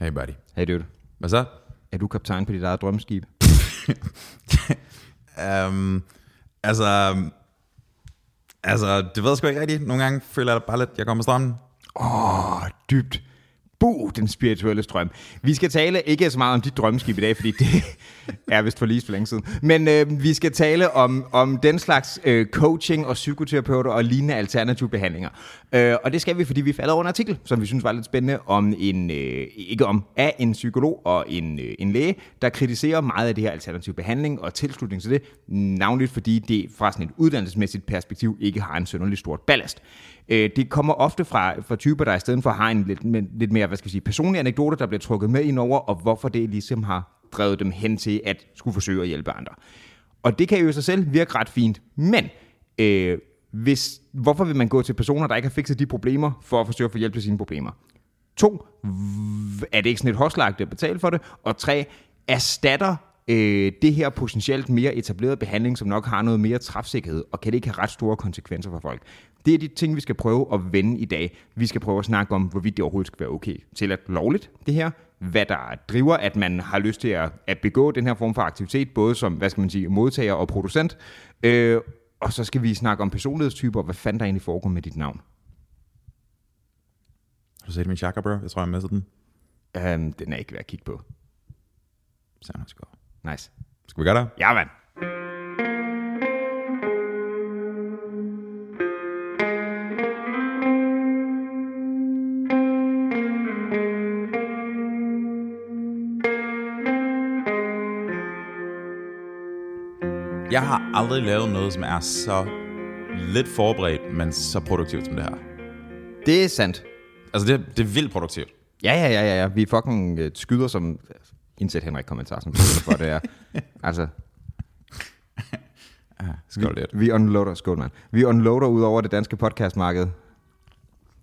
Hey buddy. Hey dude, Hvad så? er du kaptajn på dit eget drømmeskib? Um, altså, altså, det ved jeg sgu ikke rigtigt. Nogle gange føler jeg bare lidt, jeg kommer strømmen. Åh, oh, dybt. Bu, den spirituelle strøm. Vi skal tale ikke så meget om dit drømmeskib i dag, fordi det er vist for lige for længe siden. Men øh, vi skal tale om, om den slags øh, coaching og psykoterapeuter og lignende alternative behandlinger. Øh, og det skal vi, fordi vi falder over en artikel, som vi synes var lidt spændende, om en, øh, ikke om, af en psykolog og en, øh, en læge, der kritiserer meget af det her alternative behandling og tilslutning til det, navnligt fordi det fra sådan et uddannelsesmæssigt perspektiv ikke har en sønderlig stort ballast. Øh, det kommer ofte fra, fra typer, der i stedet for har en lidt, men, lidt mere hvad skal jeg sige, personlig anekdote, der bliver trukket med ind over, og hvorfor det ligesom har drevet dem hen til at skulle forsøge at hjælpe andre. Og det kan jo i sig selv virke ret fint, men øh, hvis, hvorfor vil man gå til personer, der ikke har fikset de problemer, for at forsøge at få hjælp til sine problemer? To, er det ikke sådan et hårdslag, at betale for det? Og tre, erstatter øh, det her potentielt mere etableret behandling, som nok har noget mere træfsikkerhed, og kan det ikke have ret store konsekvenser for folk? Det er de ting, vi skal prøve at vende i dag. Vi skal prøve at snakke om, hvorvidt det overhovedet skal være okay til at lovligt, det her. Hvad der driver, at man har lyst til at, at begå den her form for aktivitet, både som, hvad skal man sige, modtager og producent. Øh, og så skal vi snakke om personlighedstyper, hvad fanden der egentlig foregår med dit navn. Har du set min chakra, bro? Jeg tror, jeg mistede den. Um, den er ikke værd at kigge på. Så er sgu. Nice. Skal vi gøre det? Ja, mand. Jeg har aldrig lavet noget, som er så lidt forberedt, men så produktivt som det her. Det er sandt. Altså, det, det er vildt produktivt. Ja, ja, ja, ja. Vi fucking øh, skyder som... Indsæt Henrik kommentar, som for det er. Altså, Skål lidt. vi unloader, skål mand. Vi unloader ud over det danske podcastmarked.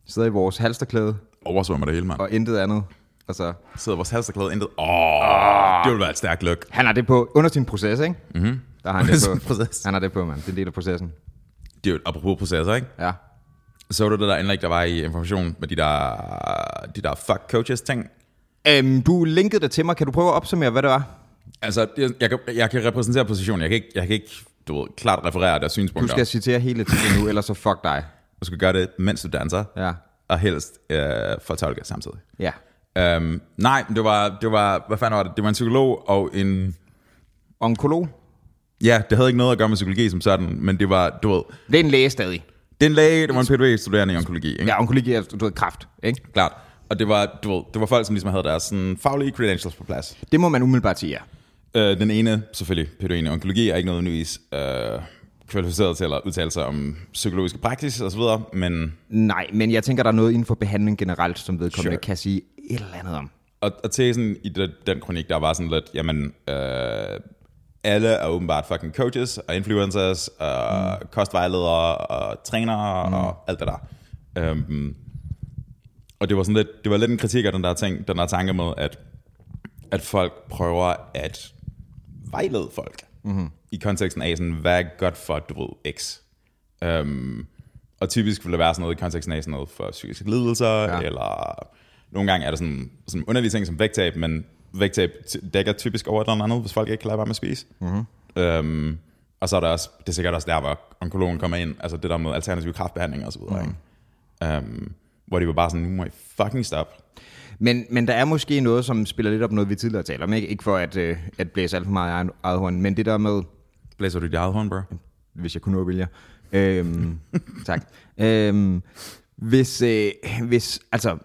Sidder i vores halsterklæde Oversvømmer det hele, mand. og intet andet. Altså, Sidder vores halsterklæde intet. Åh, oh, det vil være et stærkt look. han har det på under sin proces, ikke? Mm-hmm. Der har han Under det sin på. proces. Han har det på, mand. Det er en del af processen. Det er jo et apropos processer, ikke? Ja. Så du det der indlæg, der var i information med de der, de der fuck coaches ting? Øhm, du linkede det til mig. Kan du prøve at opsummere, hvad det var? Altså, jeg, jeg, kan, jeg kan repræsentere positionen. Jeg kan ikke, jeg kan ikke du ved, klart referere deres Du synspunkter. skal citere hele tiden nu, ellers så fuck dig. Du skal gøre det, mens du danser, Ja. og helst øh, fortolke samtidig. Ja. Um, nej, det var, det var, hvad fanden var det? Det var en psykolog og en... Onkolog? Ja, det havde ikke noget at gøre med psykologi som sådan, men det var, du ved... Det er en læge stadig. Det er en læge, det var en PhD-studerende i onkologi, ikke? Ja, onkologi er, du ved, kraft, ikke? Klart. Og det var, du ved, det var folk, som ligesom havde deres sådan, faglige credentials på plads. Det må man umiddelbart sige, ja. Øh, den ene, selvfølgelig, i onkologi, er ikke nødvendigvis øh, kvalificeret til at udtale sig om psykologiske praksis og så videre, men Nej, men jeg tænker, der er noget inden for behandling generelt, som vedkommende Sure. kan sige et eller andet om. Og, og tesen i det, den kronik, der var sådan lidt, jamen, øh, alle er åbenbart fucking coaches og influencers og mm. kostvejledere og trænere mm. og alt det der. Um, og det var sådan lidt, det var lidt en kritik af den der ting, den der tanke med, at, at folk prøver at vejlede folk mm-hmm. i konteksten af sådan, hvad er godt for, du ved, X. Um, og typisk vil det være sådan noget i konteksten af sådan noget for psykiske lidelser, ja. eller nogle gange er der sådan, sådan undervisning som vægttab, men vægttab dækker typisk over et eller andet, hvis folk ikke kan lade være med at spise. Mm-hmm. Um, og så er der også, det er sikkert også der, hvor onkologen kommer ind, altså det der med alternativ kraftbehandling og så videre, mm. ikke? Um, hvor de var bare sådan, nu må I fucking stop. Men, men der er måske noget, som spiller lidt op noget, vi tidligere talte om. Ikke, ikke for at, øh, at blæse alt for meget eget hånd, men det der med, Blæser du dit eget hånd, bro? hvis jeg kunne nå at vælge. Øhm, tak. Øhm, hvis, øh, hvis, altså,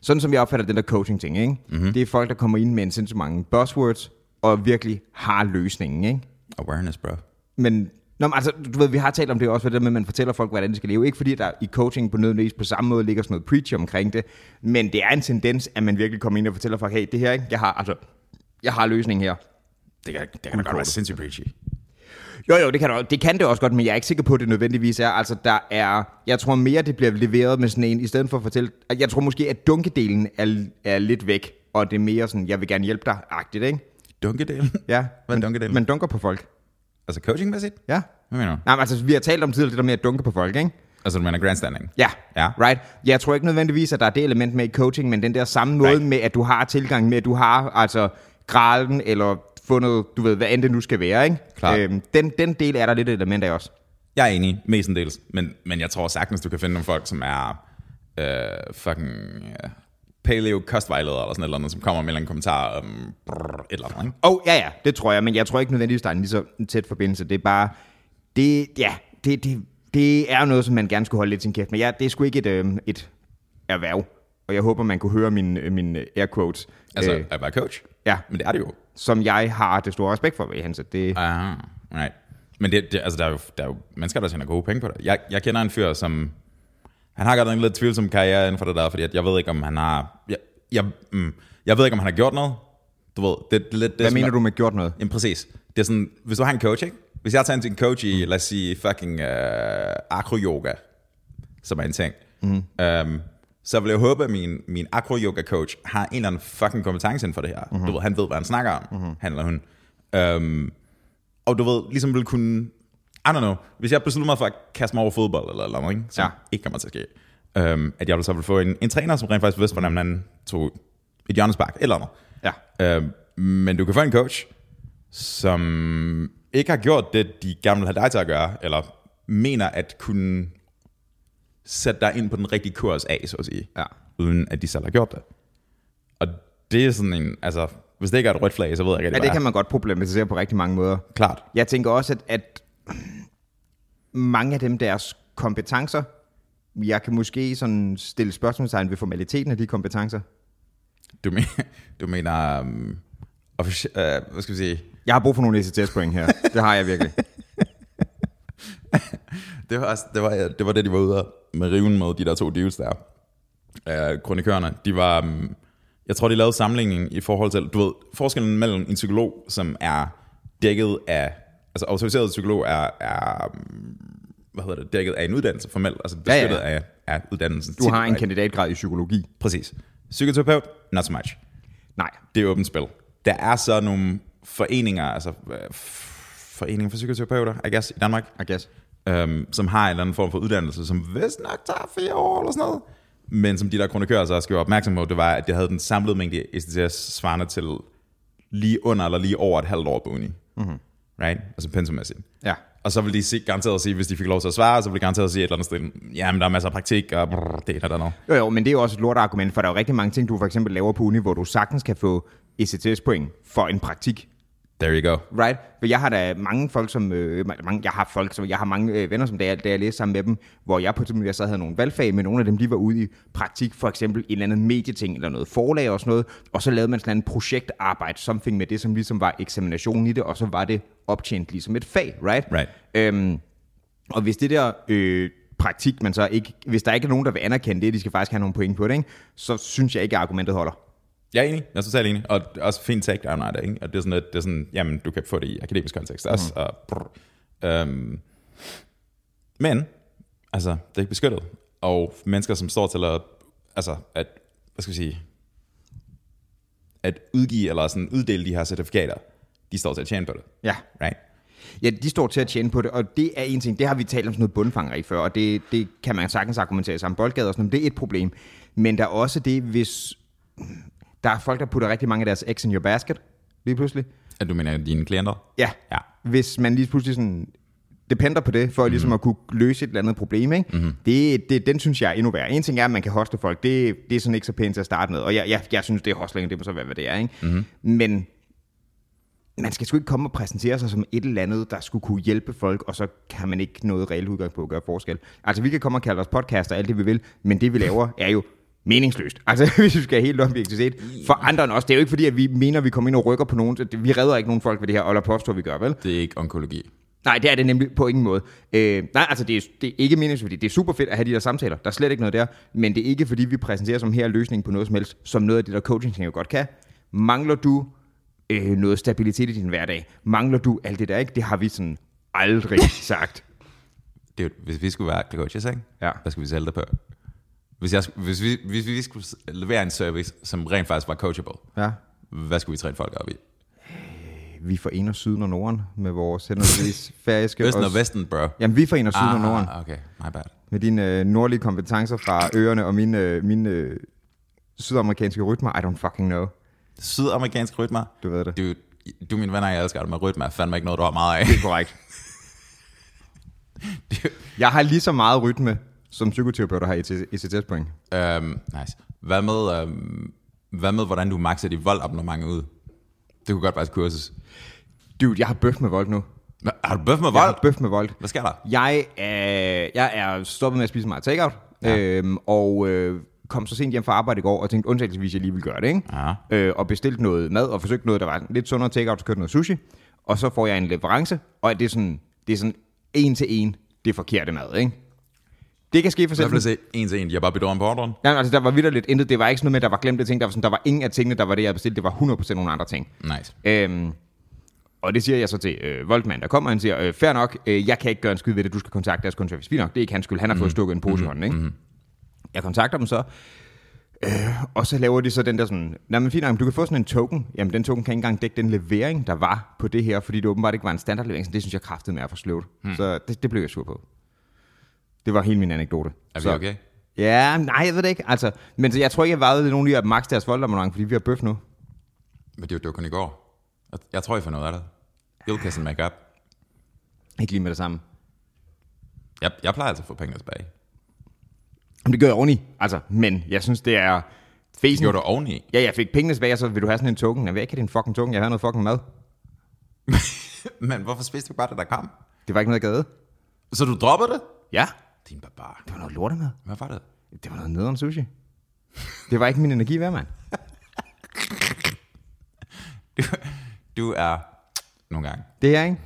sådan som jeg opfatter den der coaching-ting, ikke? Mm-hmm. det er folk, der kommer ind med en sindssygt mange buzzwords, og virkelig har løsningen, ikke? Awareness, bro. Men, nå, men altså, du ved, vi har talt om det også, hvad det med, at man fortæller folk, hvordan de skal leve. Ikke fordi der i coaching på nødvendigvis på samme måde ligger sådan noget preach omkring det, men det er en tendens, at man virkelig kommer ind og fortæller folk, hey, det her, ikke? Jeg har, altså, jeg har løsningen her. Det kan, det kan godt være sindssygt preachy. Jo, jo, det kan, det, det kan det også godt, men jeg er ikke sikker på, at det nødvendigvis er. Altså, der er, jeg tror mere, det bliver leveret med sådan en, i stedet for at fortælle, jeg tror måske, at dunkedelen er, er lidt væk, og det er mere sådan, jeg vil gerne hjælpe dig-agtigt, ikke? Dunkedelen? Ja. Hvad er dunkedelen? Man dunker på folk. Altså coachingmæssigt? Ja. Hvad mener du? Nej, men altså, vi har talt om tidligere det der med at dunke på folk, ikke? Altså, du mener grandstanding? Ja, Ja. right. Jeg tror ikke nødvendigvis, at der er det element med i coaching, men den der samme måde Right. med, at du har tilgang med, at du har altså gralen eller fundet, du ved, hvad end det nu skal være, ikke? Klart. Øhm, den, den del er der lidt et element af også. Jeg er enig, mestendels. Men, men jeg tror sagtens, du kan finde nogle folk, som er øh, fucking øh, paleo kostvejledere eller sådan et eller andet, som kommer med en kommentar om brrr, et eller andet. Ikke? Oh, ja, ja, det tror jeg, men jeg tror ikke nødvendigvis, der er en lige så tæt forbindelse. Det er bare, det, ja, det, det, det er noget, som man gerne skulle holde lidt sin kæft med. Ja, det er sgu ikke et, øh, et erhverv, og jeg håber, man kunne høre mine, mine air quotes, Altså, øh, at være coach. ja, Men det er det jo. som jeg har det store respekt for ved Hans. Det, Aha, right. Men det, det, altså, der, er jo, der er jo mennesker, der tjener gode penge på det. Jeg, jeg kender en fyr, som... Han har godt nok en lidt tvivlsom karriere inden for det der, fordi at jeg ved ikke, om han har... Jeg, jeg, mm, jeg ved ikke, om han har gjort noget. Du ved, det, det. Det, hvad som mener er- du med gjort noget? Jamen præcis. Det er sådan, hvis du har en coach, ikke? Hvis jeg tager en coach i, lad os sige, fucking uh, acro-yoga, som er en ting, mm. um, så vil jeg håbe, at min, min acro-yoga-coach har en eller anden fucking kompetence inden for det her. Mm-hmm. Du ved, han ved, hvad han snakker om, mm-hmm. han eller hun. Um, og du ved, ligesom vil kunne, I don't know, hvis jeg beslutter mig for at kaste mig over fodbold eller eller andet, ikke? som Ja. ikke kommer til at ske, um, at jeg vil så vil få en, en træner, som rent faktisk vidste, hvordan han tog et hjørnespark eller andet. Ja. Øh, men du kan få en coach, som ikke har gjort det, de gerne vil have dig til at gøre, eller mener at kunne sætte dig ind på den rigtige kurs af, så at sige, Ja. uden at de selv har gjort det. Og det er sådan en, altså, hvis det ikke er et rødt flag, så ved jeg ikke, Ja, rigtig, det kan man godt problematisere på rigtig mange måder. er. Klart. Jeg tænker også, at, at mange af dem deres kompetencer, jeg kan måske sådan stille spørgsmålstegn ved formaliteten af de kompetencer. Du, men, du mener, um, offici- uh, hvad skal vi sige, Jeg har brug for nogle ECTS-point her. Det har jeg virkelig. Det var, også, det, var, det var det, de var ude med riven med de der to deals der. Uh, kronikørerne, de var, um, jeg tror, de lavede sammenligning i forhold til, du ved, forskellen mellem en psykolog, som er dækket af, altså autoriseret psykolog er, er um, hvad hedder det, dækket af en uddannelse formelt, altså Ja, ja. beskyttet af, af uddannelsen. Du har en kandidatgrad i psykologi. Præcis. Psykoterapeut, not so much. Nej. Det er åbent spil. Der er så nogle foreninger, altså øh, f- foreninger for psykoterapeuter, I guess, i Danmark, I guess. øhm, som har en eller anden form for uddannelse, som vist nok tager fire år eller sådan noget. Men som de der kronikører så også gjorde opmærksom på, det var, at det havde den samlede mængde ECTS svarende til lige under eller lige over et halvt år på uni. Mm-hmm. Right? Altså pensummæssigt. Ja. Og så ville de se, garanteret sige, hvis de fik lov til at svare, så ville de garanteret sige et eller andet sted, jamen der er masser af praktik, og brrr, det er der noget. Jo, jo, men det er jo også et lort argument, for der er jo rigtig mange ting, du for eksempel laver på uni, hvor du sagtens kan få ECTS-point for en praktik. There you go. Right? For jeg har da mange folk, som... Øh, mange, jeg har folk, som, jeg har mange øh, venner, som da jeg, da jeg læste sammen med dem, hvor jeg på jeg så havde nogle valgfag, men nogle af dem, de var ude i praktik, for eksempel en eller anden medieting, eller noget forlag og sådan noget, og så lavede man sådan en projektarbejde, something med det, som ligesom var eksaminationen i det, og så var det optjent ligesom et fag, right? Right. Øhm, og hvis det der øh, praktik, man så ikke, hvis der ikke er nogen, der vil anerkende det, de skal faktisk have nogle point på det, ikke? så synes jeg ikke, at argumentet holder. Jeg er enig, jeg er totalt enig. Og også fint take down det, ikke? Og det er sådan, at det er sådan, jamen, du kan få det i akademisk kontekst også. Og, brr. øhm, men, altså, det er ikke beskyttet. Og mennesker, som står til at, altså, at, hvad skal vi sige, at udgive eller sådan uddele de her certifikater, de står til at tjene på det. Ja. Right? Ja, de står til at tjene på det, og det er en ting, det har vi talt om sådan noget bundfangeri før, og det, det kan man sagtens argumentere sammen boldgade og sådan noget, men det er et problem. Men der er også det, hvis der er folk, der putter rigtig mange af deres eggs in your basket, lige pludselig. At du mener dine klienter? Ja, Ja. hvis man lige pludselig sådan depender på det, for mm. ligesom at kunne løse et eller andet problem, ikke? Mm-hmm. Det, det, den synes jeg er endnu værre. En ting er, at man kan hoste folk, det, det er sådan ikke så pænt til at starte med, og jeg, jeg, jeg synes, det er hostling, det må så være, hvad det er, ikke? Mm-hmm. Men man skal sgu ikke komme og præsentere sig som et eller andet, der skulle kunne hjælpe folk, og så kan man ikke noget reelt udgang på at gøre forskel. Altså, vi kan komme og kalde os podcaster, alt det vi vil, men det vi laver er jo meningsløst. Altså, hvis vi skal have helt objektivt set. For andre end os. Det er jo ikke fordi, at vi mener, at vi kommer ind og rykker på nogen. Vi redder ikke nogen folk ved det her, eller påstår, vi gør, vel? Det er ikke onkologi. Nej, det er det nemlig på ingen måde. Øh, nej, altså det er, det er ikke meningsfuldt, fordi det er super fedt at have de der samtaler. Der er slet ikke noget der. Men det er ikke fordi, vi præsenterer som her løsning på noget som helst, som noget af det der coaching jo godt kan. Mangler du øh, noget stabilitet i din hverdag? Mangler du alt det der, ikke? Det har vi sådan aldrig sagt. Det er jo, hvis vi skulle være coaches, ikke? Ja. Hvad skulle vi sælge det på? Hvis, jeg, hvis, vi, hvis vi skulle levere en service, som rent faktisk var coachable, Ja. hvad skulle vi træne folk op i? vi forener Syden og Norden med vores henholdsvis færøske... Østen og Vesten, bro. Jamen, vi forener Syden og Norden Ah, okay, my bad. med dine øh, nordlige kompetencer fra øerne og mine, øh, mine øh, sydamerikanske rytmer. I don't fucking know. Sydamerikanske rytmer. Du ved det. Du, du min venner, jeg elsker det, men rytme er fandme ikke noget, du har meget af. Det er korrekt. Jeg har lige så meget rytme, som psykoterapeuter har i ECTS-point. um, nice. Hvad med, um, hvad med, hvordan du maxer dit voldabonnement ud? Det kunne godt være et kursus. Dude, jeg har bøf med vold nu. Hva- Har du bøf med Jeg vold? har bøf med vold. Hvad sker der? Jeg er, jeg er stoppet med at spise meget takeout, Ja. øhm, og øh, kom så sent hjem fra arbejde i går, og tænkte undtagelsesvis, jeg lige vil gøre det, ikke? Ja. Øh, og bestilte noget mad, og forsøgte noget, der var lidt sundere takeout, så kørte noget sushi, og så får jeg en leverance, og det er sådan, det er sådan en til en, det forkerte mad, ikke? Det kan ske for Så jeg se en til en. De har bare bedre på ordren. Ja, altså, der var videre lidt intet. Det var ikke sådan noget med, at der var glemte ting. Der var, sådan, der var ingen af tingene, der var det, jeg bestilte. Det var 100% nogle andre ting. Nice. Øhm, og det siger jeg så til øh, Voltman, der kommer, han siger, øh, fair nok, øh, jeg kan ikke gøre en skid ved det, du skal kontakte deres kundeservice. Fint nok, det er ikke hans skyld, han har fået stukket en pose i hånden, ikke? Mm-hmm. Jeg kontakter dem så, øh, og så laver de så den der sådan, nej men fint nok, du kan få sådan en token, jamen den token kan ikke engang dække den levering, der var på det her, fordi det åbenbart ikke var en standardlevering, så det synes jeg kraftede med at for sløvt. Mm. Så det, det blev jeg sur på. Det var hele min anekdote. Er vi så, okay? Ja, nej, jeg ved det ikke. Altså, men så jeg tror ikke, jeg vejede nogen i at max deres voldabonnement, fordi vi har bøf nu. Men det, var- det var kun i går. Jeg, tror, I får noget af det. Ildkiss and make up. Ikke lige med det samme. Jeg, jeg plejer altså at få pengene tilbage. Jamen, det gør jeg oveni. Altså, men jeg synes, det er Det fesen. gjorde du oveni. Ja, jeg fik pengene tilbage, og så vil du have sådan en token. Jeg vil ikke have din fucking token, jeg have noget fucking mad. Men hvorfor spiste du bare det, der kom? Det var ikke noget, jeg gad. Så du droppede det? Ja, Din barbar. det var noget lortemad. Hvad var det? Det var noget nederen sushi. Det var ikke min energi værd, mand. Du, du er... Nogle gange. Det er ikke.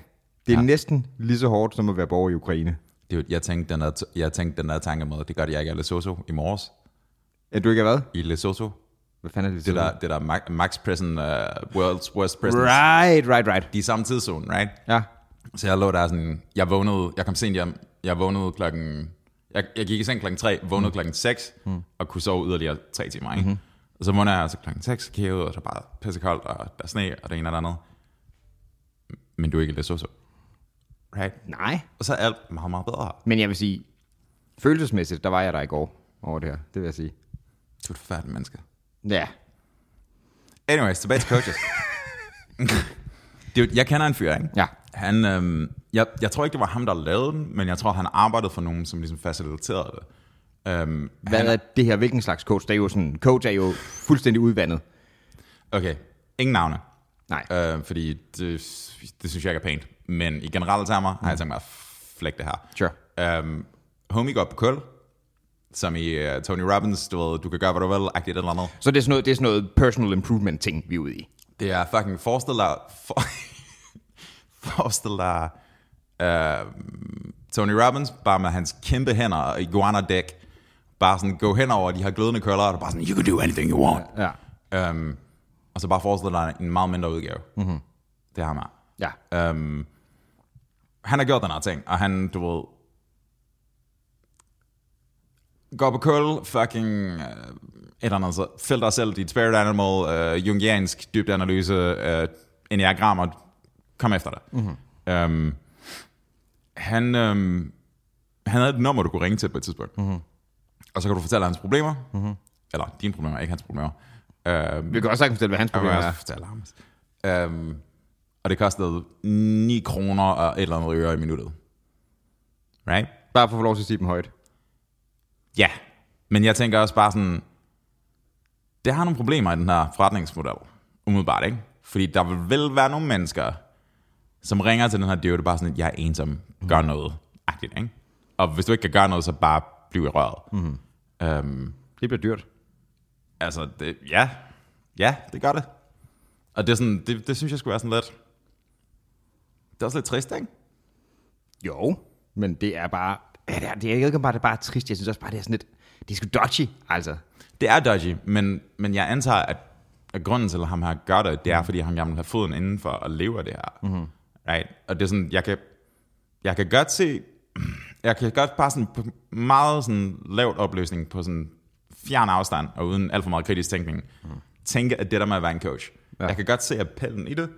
Det er Ja. næsten lige så hårdt, som at være borger i Ukraine. Det, jeg, tænkte, den der, jeg tænkte den der tanke med, det gør jeg ikke i Lesotho i morges. Er du ikke hvad? I Lesotho. Hvad fanden er det? Det der, det der Max, Max uh, World's Worst Prison. Right, right, right. De er samme tidszone, right? Ja. Så jeg lå der sådan, jeg vågnede, jeg kom sent hjem, jeg vågnede klokken, jeg, jeg gik i seng klokken 3, vågnede mm. klokken 6, mm. og kunne sove yderligere 3 timer, ikke? Mm-hmm. Og så vågner jeg altså klokken 6, kigger ud, og der er bare pissekoldt, og der er sne, og det ene og det andet. Men du er ikke i Lesotho. Right? Nej. Og så er alt meget, meget bedre. Men jeg vil sige, følelsesmæssigt, der var jeg der i går over det her. Det vil jeg sige. Du er et forfærdeligt menneske. Ja. Anyways, tilbage til coaches. Dude, jeg kender en fyr, ikke? Ja. Han, øhm, jeg, jeg tror ikke, det var ham, der lavede den, men jeg tror, han arbejdede for nogen, som ligesom faciliterede det. Øhm, Hvad han, er det her? Hvilken slags coach? Det er jo sådan, coach er jo fuldstændig udvandet. Okay, ingen navne. Nej. Øh, fordi det, det synes jeg ikke er pænt. Men i generelle termer har jeg tænkt mig at flække det her. Sure. Um, homie går på kul, som i uh, Tony Robbins, du ved, du kan gøre, hvad du vil, agtigt eller andet. Så det er sådan noget, det er sådan noget personal improvement ting, vi er ude i. Det er fucking, forestil dig, for, forestil dig uh, Tony Robbins, bare med hans kæmpe hænder og iguana dæk, bare sådan gå hen over de her glødende køller, og bare sådan, you can do anything you want. Ja. Um, og så bare forestil dig en meget mindre udgave. Mm-hmm. Det har man. Ja. Um, han har gjort den her ting, og han, du ved, går på kul, fucking uh, et eller andet, så fæld dig selv, dit spirit animal, uh, jungiansk dybdeanalyse, uh, enneagrammer, kom efter det. Mm-hmm. Um, han, um, han havde et nummer, du kunne ringe til på et tidspunkt. Mm-hmm. Og så kan du fortælle hans problemer, mm-hmm. eller dine problemer, ikke hans problemer. Uh, Vi kan også sagtens fortælle, hvad hans jeg problem vil er. fortælle ham. Um, og det kostede 9 kroner og et eller andet øre i minuttet. Right? Bare for at få lov til at sige dem højt. Ja. Men jeg tænker også bare sådan, det har nogle problemer i den her forretningsmodel. Umiddelbart, ikke? Fordi der vil vel være nogle mennesker, som ringer til den her dude, bare sådan, jeg er ensom, gør noget. Agtigt, ikke? Og hvis du ikke kan gøre noget, så bare bliv i røret. Mm-hmm. Um, Det bliver dyrt. altså, det, ja. Ja, det gør det. Og det, er sådan, det, det synes jeg skulle være sådan lidt... Det er også lidt trist, ikke? Jo, men det er bare... Det er, det er ikke bare, det er bare trist. Jeg synes også bare, det er sådan lidt... Det er sgu dodgy, altså. Det er dodgy, men, men jeg antager, at, at grunden til, at ham her gør det, det er, fordi han gerne vil have foden inden for at leve af det her. Mm-hmm. Right? Og det er sådan, jeg kan, jeg kan godt se, jeg kan godt bare sådan meget sådan lavt opløsning på sådan fjern afstand, og uden alt for meget kritisk tænkning, mm. tænke, at det der med at være en coach. Ja. Jeg kan godt se appellen i det,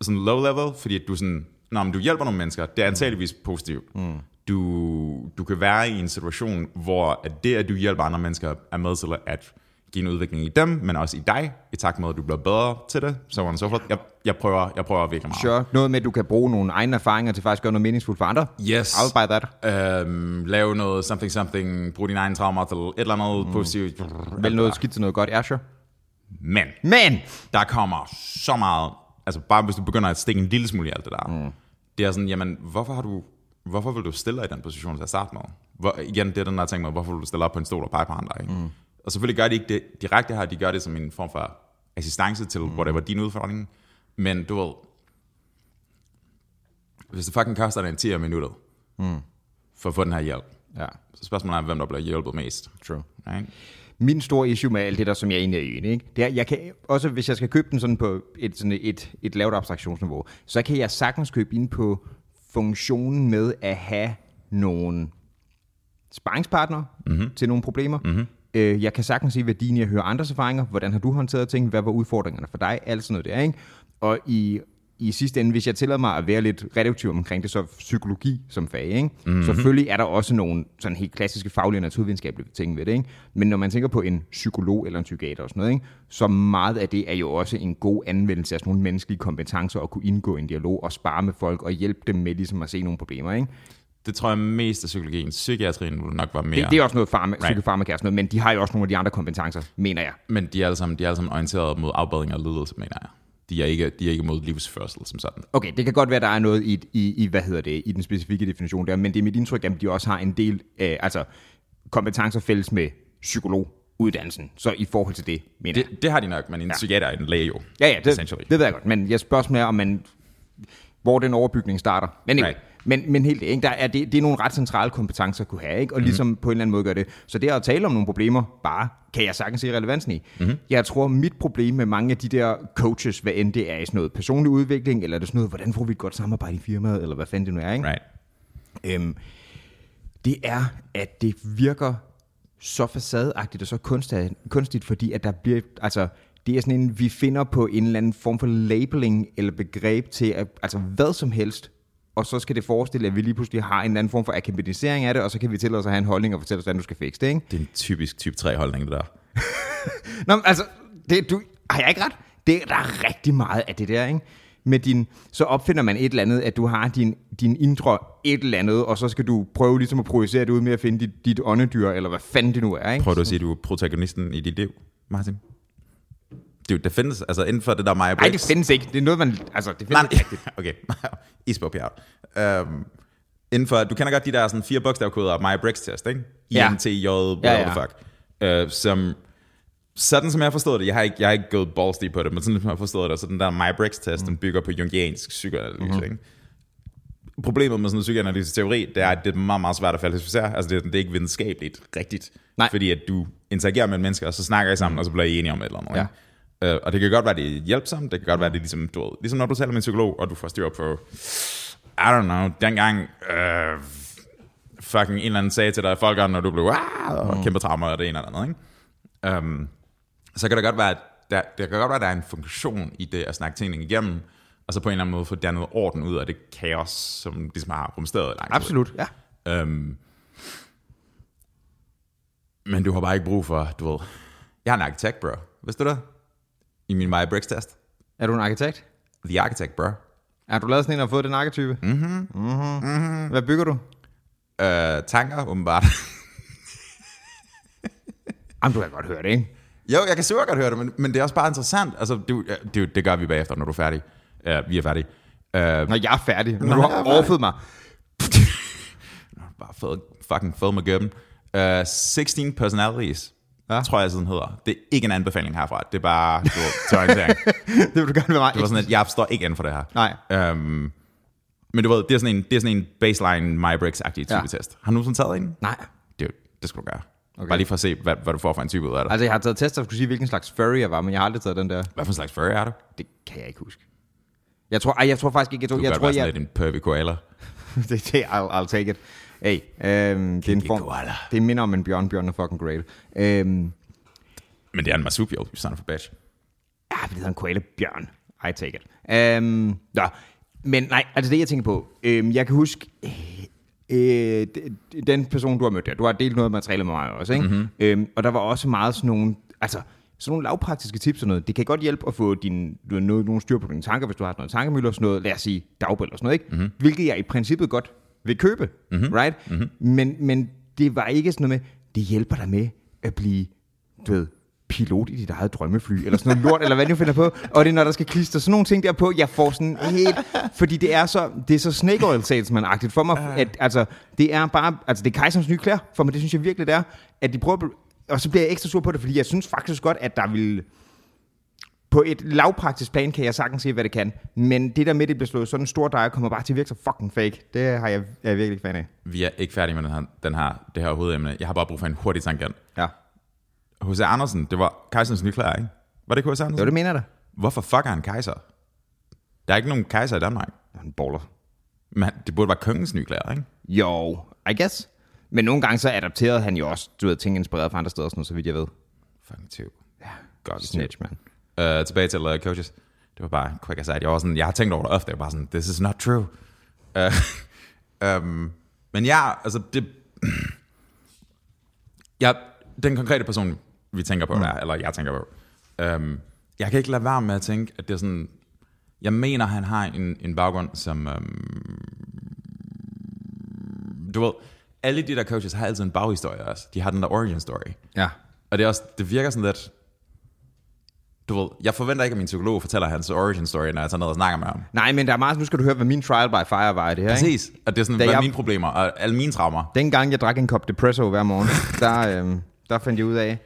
sådan low level, fordi du sådan, Nå, men du hjælper nogle mennesker, det er antageligvis positivt. Mm. Du, du kan være i en situation, hvor at det, at du hjælper andre mennesker, er med til at give en udvikling i dem, men også i dig, i takt med, at du bliver bedre til det, så on and so forth. Jeg, jeg, prøver, jeg prøver virkelig meget. Sure. Noget med, at du kan bruge nogle egne erfaringer til faktisk at gøre noget meningsfuldt for andre. Yes. I'll buy that. Øhm, lave noget something something, brug dine egne traumer til et eller andet mm. positivt. Vel noget skidt til noget godt, ja, sure. Men, Men! der kommer så meget, altså bare hvis du begynder at stikke en lille smule i alt det der, mm. det er sådan, jamen, hvorfor har du, hvorfor vil du stille dig i den position til at starte med? Hvor, igen, det er den der ting med, hvorfor vil du stille op på en stol og pege på andre, ikke? Mm. Og selvfølgelig gør de ikke det direkte her, de gør det som en form for assistance til, mm. whatever din udfordring. Men du ved, hvis det fucking koster dig en 10 minutter, mm. for at få den her hjælp, Ja, så spørgsmålet er, hvem der bliver hjulpet mest. true. Right? Min store issue med alt det der, som jeg egentlig er enig, ikke? det er, jeg kan, også hvis jeg skal købe den sådan på et, sådan et, et lavt abstraktionsniveau, så kan jeg sagtens købe ind på funktionen med at have nogle sparringspartnere mm-hmm. til nogle problemer. Mm-hmm. Øh, jeg kan sagtens se værdien i at høre andres erfaringer. Hvordan har du håndteret ting? Hvad var udfordringerne for dig? Alt sådan noget der, ikke? Og i, i sidste ende, hvis jeg tillader mig at være lidt reduktiv omkring det, så psykologi som fag, ikke? Mm-hmm. Selvfølgelig er der også nogle sådan helt klassiske faglige og naturvidenskabelige ting ved det, ikke? Men når man tænker på en psykolog eller en psykiater og sådan noget, ikke? så meget af det er jo også en god anvendelse af sådan nogle menneskelige kompetencer at kunne indgå i en dialog og spare med folk og hjælpe dem med ligesom at se nogle problemer, ikke? Det tror jeg mest af psykologien. Psykiatrien vil nok være mere. Det, det er også noget farma, right. psykofarmaka og sådan noget, men de har jo også nogle af de andre kompetencer, mener jeg. Men de er alle sammen, de er alle sammen orienteret mod afbedring af lidelse, mener jeg. De er ikke, de er ikke mod livsførsel som sådan. Okay, det kan godt være, der er noget i, i, i hvad hedder det, i den specifikke definition der, men det er mit indtryk, at de også har en del øh, altså, kompetencer fælles med psykologuddannelsen. Så i forhold til det, mener jeg. Det, det har de nok, men en ja. psykiater er en læge jo. Ja, ja, det, det ved jeg godt, men jeg spørger mere, om man, hvor den overbygning starter. Men, anyway, Right. Men, men helt ikke, der er, det, det er nogle ret centrale kompetencer at kunne have, ikke? og ligesom mm. på en eller anden måde gøre det. Så det at tale om nogle problemer, bare kan jeg sagtens se relevansen i. Mm-hmm. Jeg tror, mit problem med mange af de der coaches, hvad end det er i sådan noget personlig udvikling, eller er det sådan noget, hvordan får vi et godt samarbejde i firmaet, eller hvad fanden det nu er, ikke? Right. Øhm, det er, at det virker så facadeagtigt og så kunstigt, kunstigt fordi at der bliver, altså, det er sådan en, vi finder på en eller anden form for labeling eller begreb til, at, altså hvad som helst, og så skal det forestille, at vi lige pludselig har en eller anden form for akademisering af det, og så kan vi tillade os at have en holdning og fortælle os, hvordan du skal fikse det, ikke? Det er en typisk type 3 holdning, det der. Nå, men altså, det, du, har jeg ikke ret? Det, der er rigtig meget af det der, ikke? Med din, så opfinder man et eller andet, at du har din, din indre et eller andet, og så skal du prøve ligesom at projicere det ud med at finde dit, dit åndedyr, eller hvad fanden det nu er, ikke? Prøver du at sige, at du er protagonisten i dit liv, Martin? Det, det findes, altså inden for det der Maja Nej, det findes ikke. Det er noget, man... Altså, det findes Nej, ikke okay. Isbjerg um, Inden for, du kender godt de der sådan fire bogstavkoder Maja Briggs test, ikke? Ja. Whatever Ja, ja, ja. fuck. Uh, som, sådan som jeg forstået det, jeg har ikke, jeg har ikke gået balls deep på det, men sådan som jeg forstået det, så den der Maja Briggs test, mm. den bygger på jungiansk psykoanalyse, mm-hmm. ikke? Problemet med sådan en psykoanalytisk teori, det er, at det er meget, meget svært at falsificere. Altså, det, er- det er ikke videnskabeligt rigtigt. Nej. Fordi at du interagerer med mennesker, og så snakker I sammen, og så bliver I enige om et eller andet. Ja. ikke? Øh, og det kan godt være, det er hjælpsomt. Det kan godt være, det er ligesom, du ved, ligesom når du taler med en psykolog, og du får styr på, I don't know, dengang øh, fucking en eller anden sagde til dig, folk når du blev ah, og kæmpe traumer og det ene eller andet. Ikke? Um, så kan det godt være, at der, det kan godt være, at der er en funktion i det at snakke tingene igennem, og så på en eller anden måde få dannet orden ud af det kaos, som ligesom har rumsteret i lang tid. Absolut, ja. Øhm, men du har bare ikke brug for, du ved... Jeg er en arkitekt, bro. Vidste du det? I min Maya Briggs test. Er du en arkitekt? The Architect, bro. Er du lavet sådan en og fået den arketype? Mm-hmm. Mm-hmm. Hvad bygger du? Øh, tanker, åbenbart. Jamen, du kan godt høre det, ikke? jo, jeg kan super godt høre det, men, men det er også bare interessant. Altså, det, det, det gør vi bagefter, når du er færdig. Uh, vi er færdige. Uh, Når jeg er færdig. Når Nå, du har er overfødt mig. bare fed, fucking fed med gøben. Uh, 16 personalities, Ja. tror jeg, sådan hedder. Det er ikke en anbefaling herfra. Det er bare du, til orientering. det vil du gerne være mig. Det var sådan, at jeg forstår ikke inden for det her. Nej. Um, men du ved, det er sådan en, det er sådan en baseline MyBricks-agtig type Ja. test. Har du nogensinde taget en? Nej. Det, det skal du gøre. Okay. Bare lige for at se, hvad, hvad du får for en type ud af det. Altså, jeg har taget test, og skulle sige, hvilken slags furry jeg var, men jeg har aldrig taget den der. Hvad for en slags furry er du? Det kan jeg ikke huske. Jeg tror, ej, jeg tror faktisk ikke, jeg tror, Du jeg tror, jeg, sådan lidt en pervy koala. det, det, I'll, I'll take it. Hey, øhm, det er en form, koala. det minder om en bjørn, bjørn er fucking great. Øhm, Men det er en marsupial, son of a bitch. ja, det hedder en koala bjørn. I take it. Um, ja. Men nej, altså det jeg tænker på, øhm, jeg kan huske, øh, den person, du har mødt der, du har delt noget materiale med mig også, ikke? Mm-hmm. Øhm, og der var også meget sådan nogle, altså sådan nogle lavpraktiske tips og noget. Det kan godt hjælpe at få din, du har noget, nogle styr på dine tanker, hvis du har noget tankemøller og sådan noget, lad os sige dagbøl og sådan noget, ikke? Mm-hmm. Hvilket jeg i princippet godt vil købe, mm-hmm. right? Mm-hmm. Men, men det var ikke sådan noget med, det hjælper dig med at blive, du ved, pilot i dit eget drømmefly, eller sådan noget lort, eller hvad du finder på. Og det er, når der skal klistre sådan nogle ting der på, jeg får sådan helt... Fordi det er så, det er så snake oil salesman-agtigt for mig, at altså, det er bare, altså det er kejserens nye klæder for mig, det synes jeg virkelig, det er, at de prøver, og så bliver jeg ekstra sur på det, fordi jeg synes faktisk godt, at der vil, på et lavpraktisk plan kan jeg sagtens se, hvad det kan, men det der med, det bliver slået sådan en stor dej, kommer bare til at virke så fucking fake, det har jeg, jeg er virkelig ikke fan af. Vi er ikke færdige med den her, den her, det her hovedemne. Jeg har bare brug for en hurtig tangent. Ja. H.C. Andersen, det var kejserens nye klæder, ikke? Var det H.C. Andersen? Jo, det mener jeg da. Hvorfor fuck er han kejser? Der er ikke nogen kejser i Danmark. Han baller. Men det burde være kongens nye klæder, ikke? Jo, I guess. Men nogle gange så adapterede han jo også, du ved, ting inspireret fra andre steder, sådan så vidt jeg ved. Fucking tyv. Ja, Godt snitch, man. Uh, tilbage til uh, coaches. Det var bare quick aside. Jeg, var sådan, jeg har tænkt over det ofte. Jeg var bare sådan, this is not true. Uh, um, men ja, altså det... ja, den konkrete person, vi tænker på mm. der, eller jeg tænker på, um, jeg kan ikke lade være med at tænke, at det er sådan... Jeg mener, han har en, en baggrund, som... Um, du ved, alle de der coaches har altid en baghistorie også. De har den der origin story. Ja. Og det, er også, det virker sådan lidt... Du ved, jeg forventer ikke, at min psykolog fortæller hans origin story, når jeg tager ned og snakker med ham. Nej, men der er meget, nu skal du høre, hvad min trial by fire var i det her, ikke? Præcis. Og det er sådan, Da hvad er jeg- mine problemer, og alle mine traumer. Dengang jeg drak en kop Depresso hver morgen, der, øhm, der fandt jeg ud af,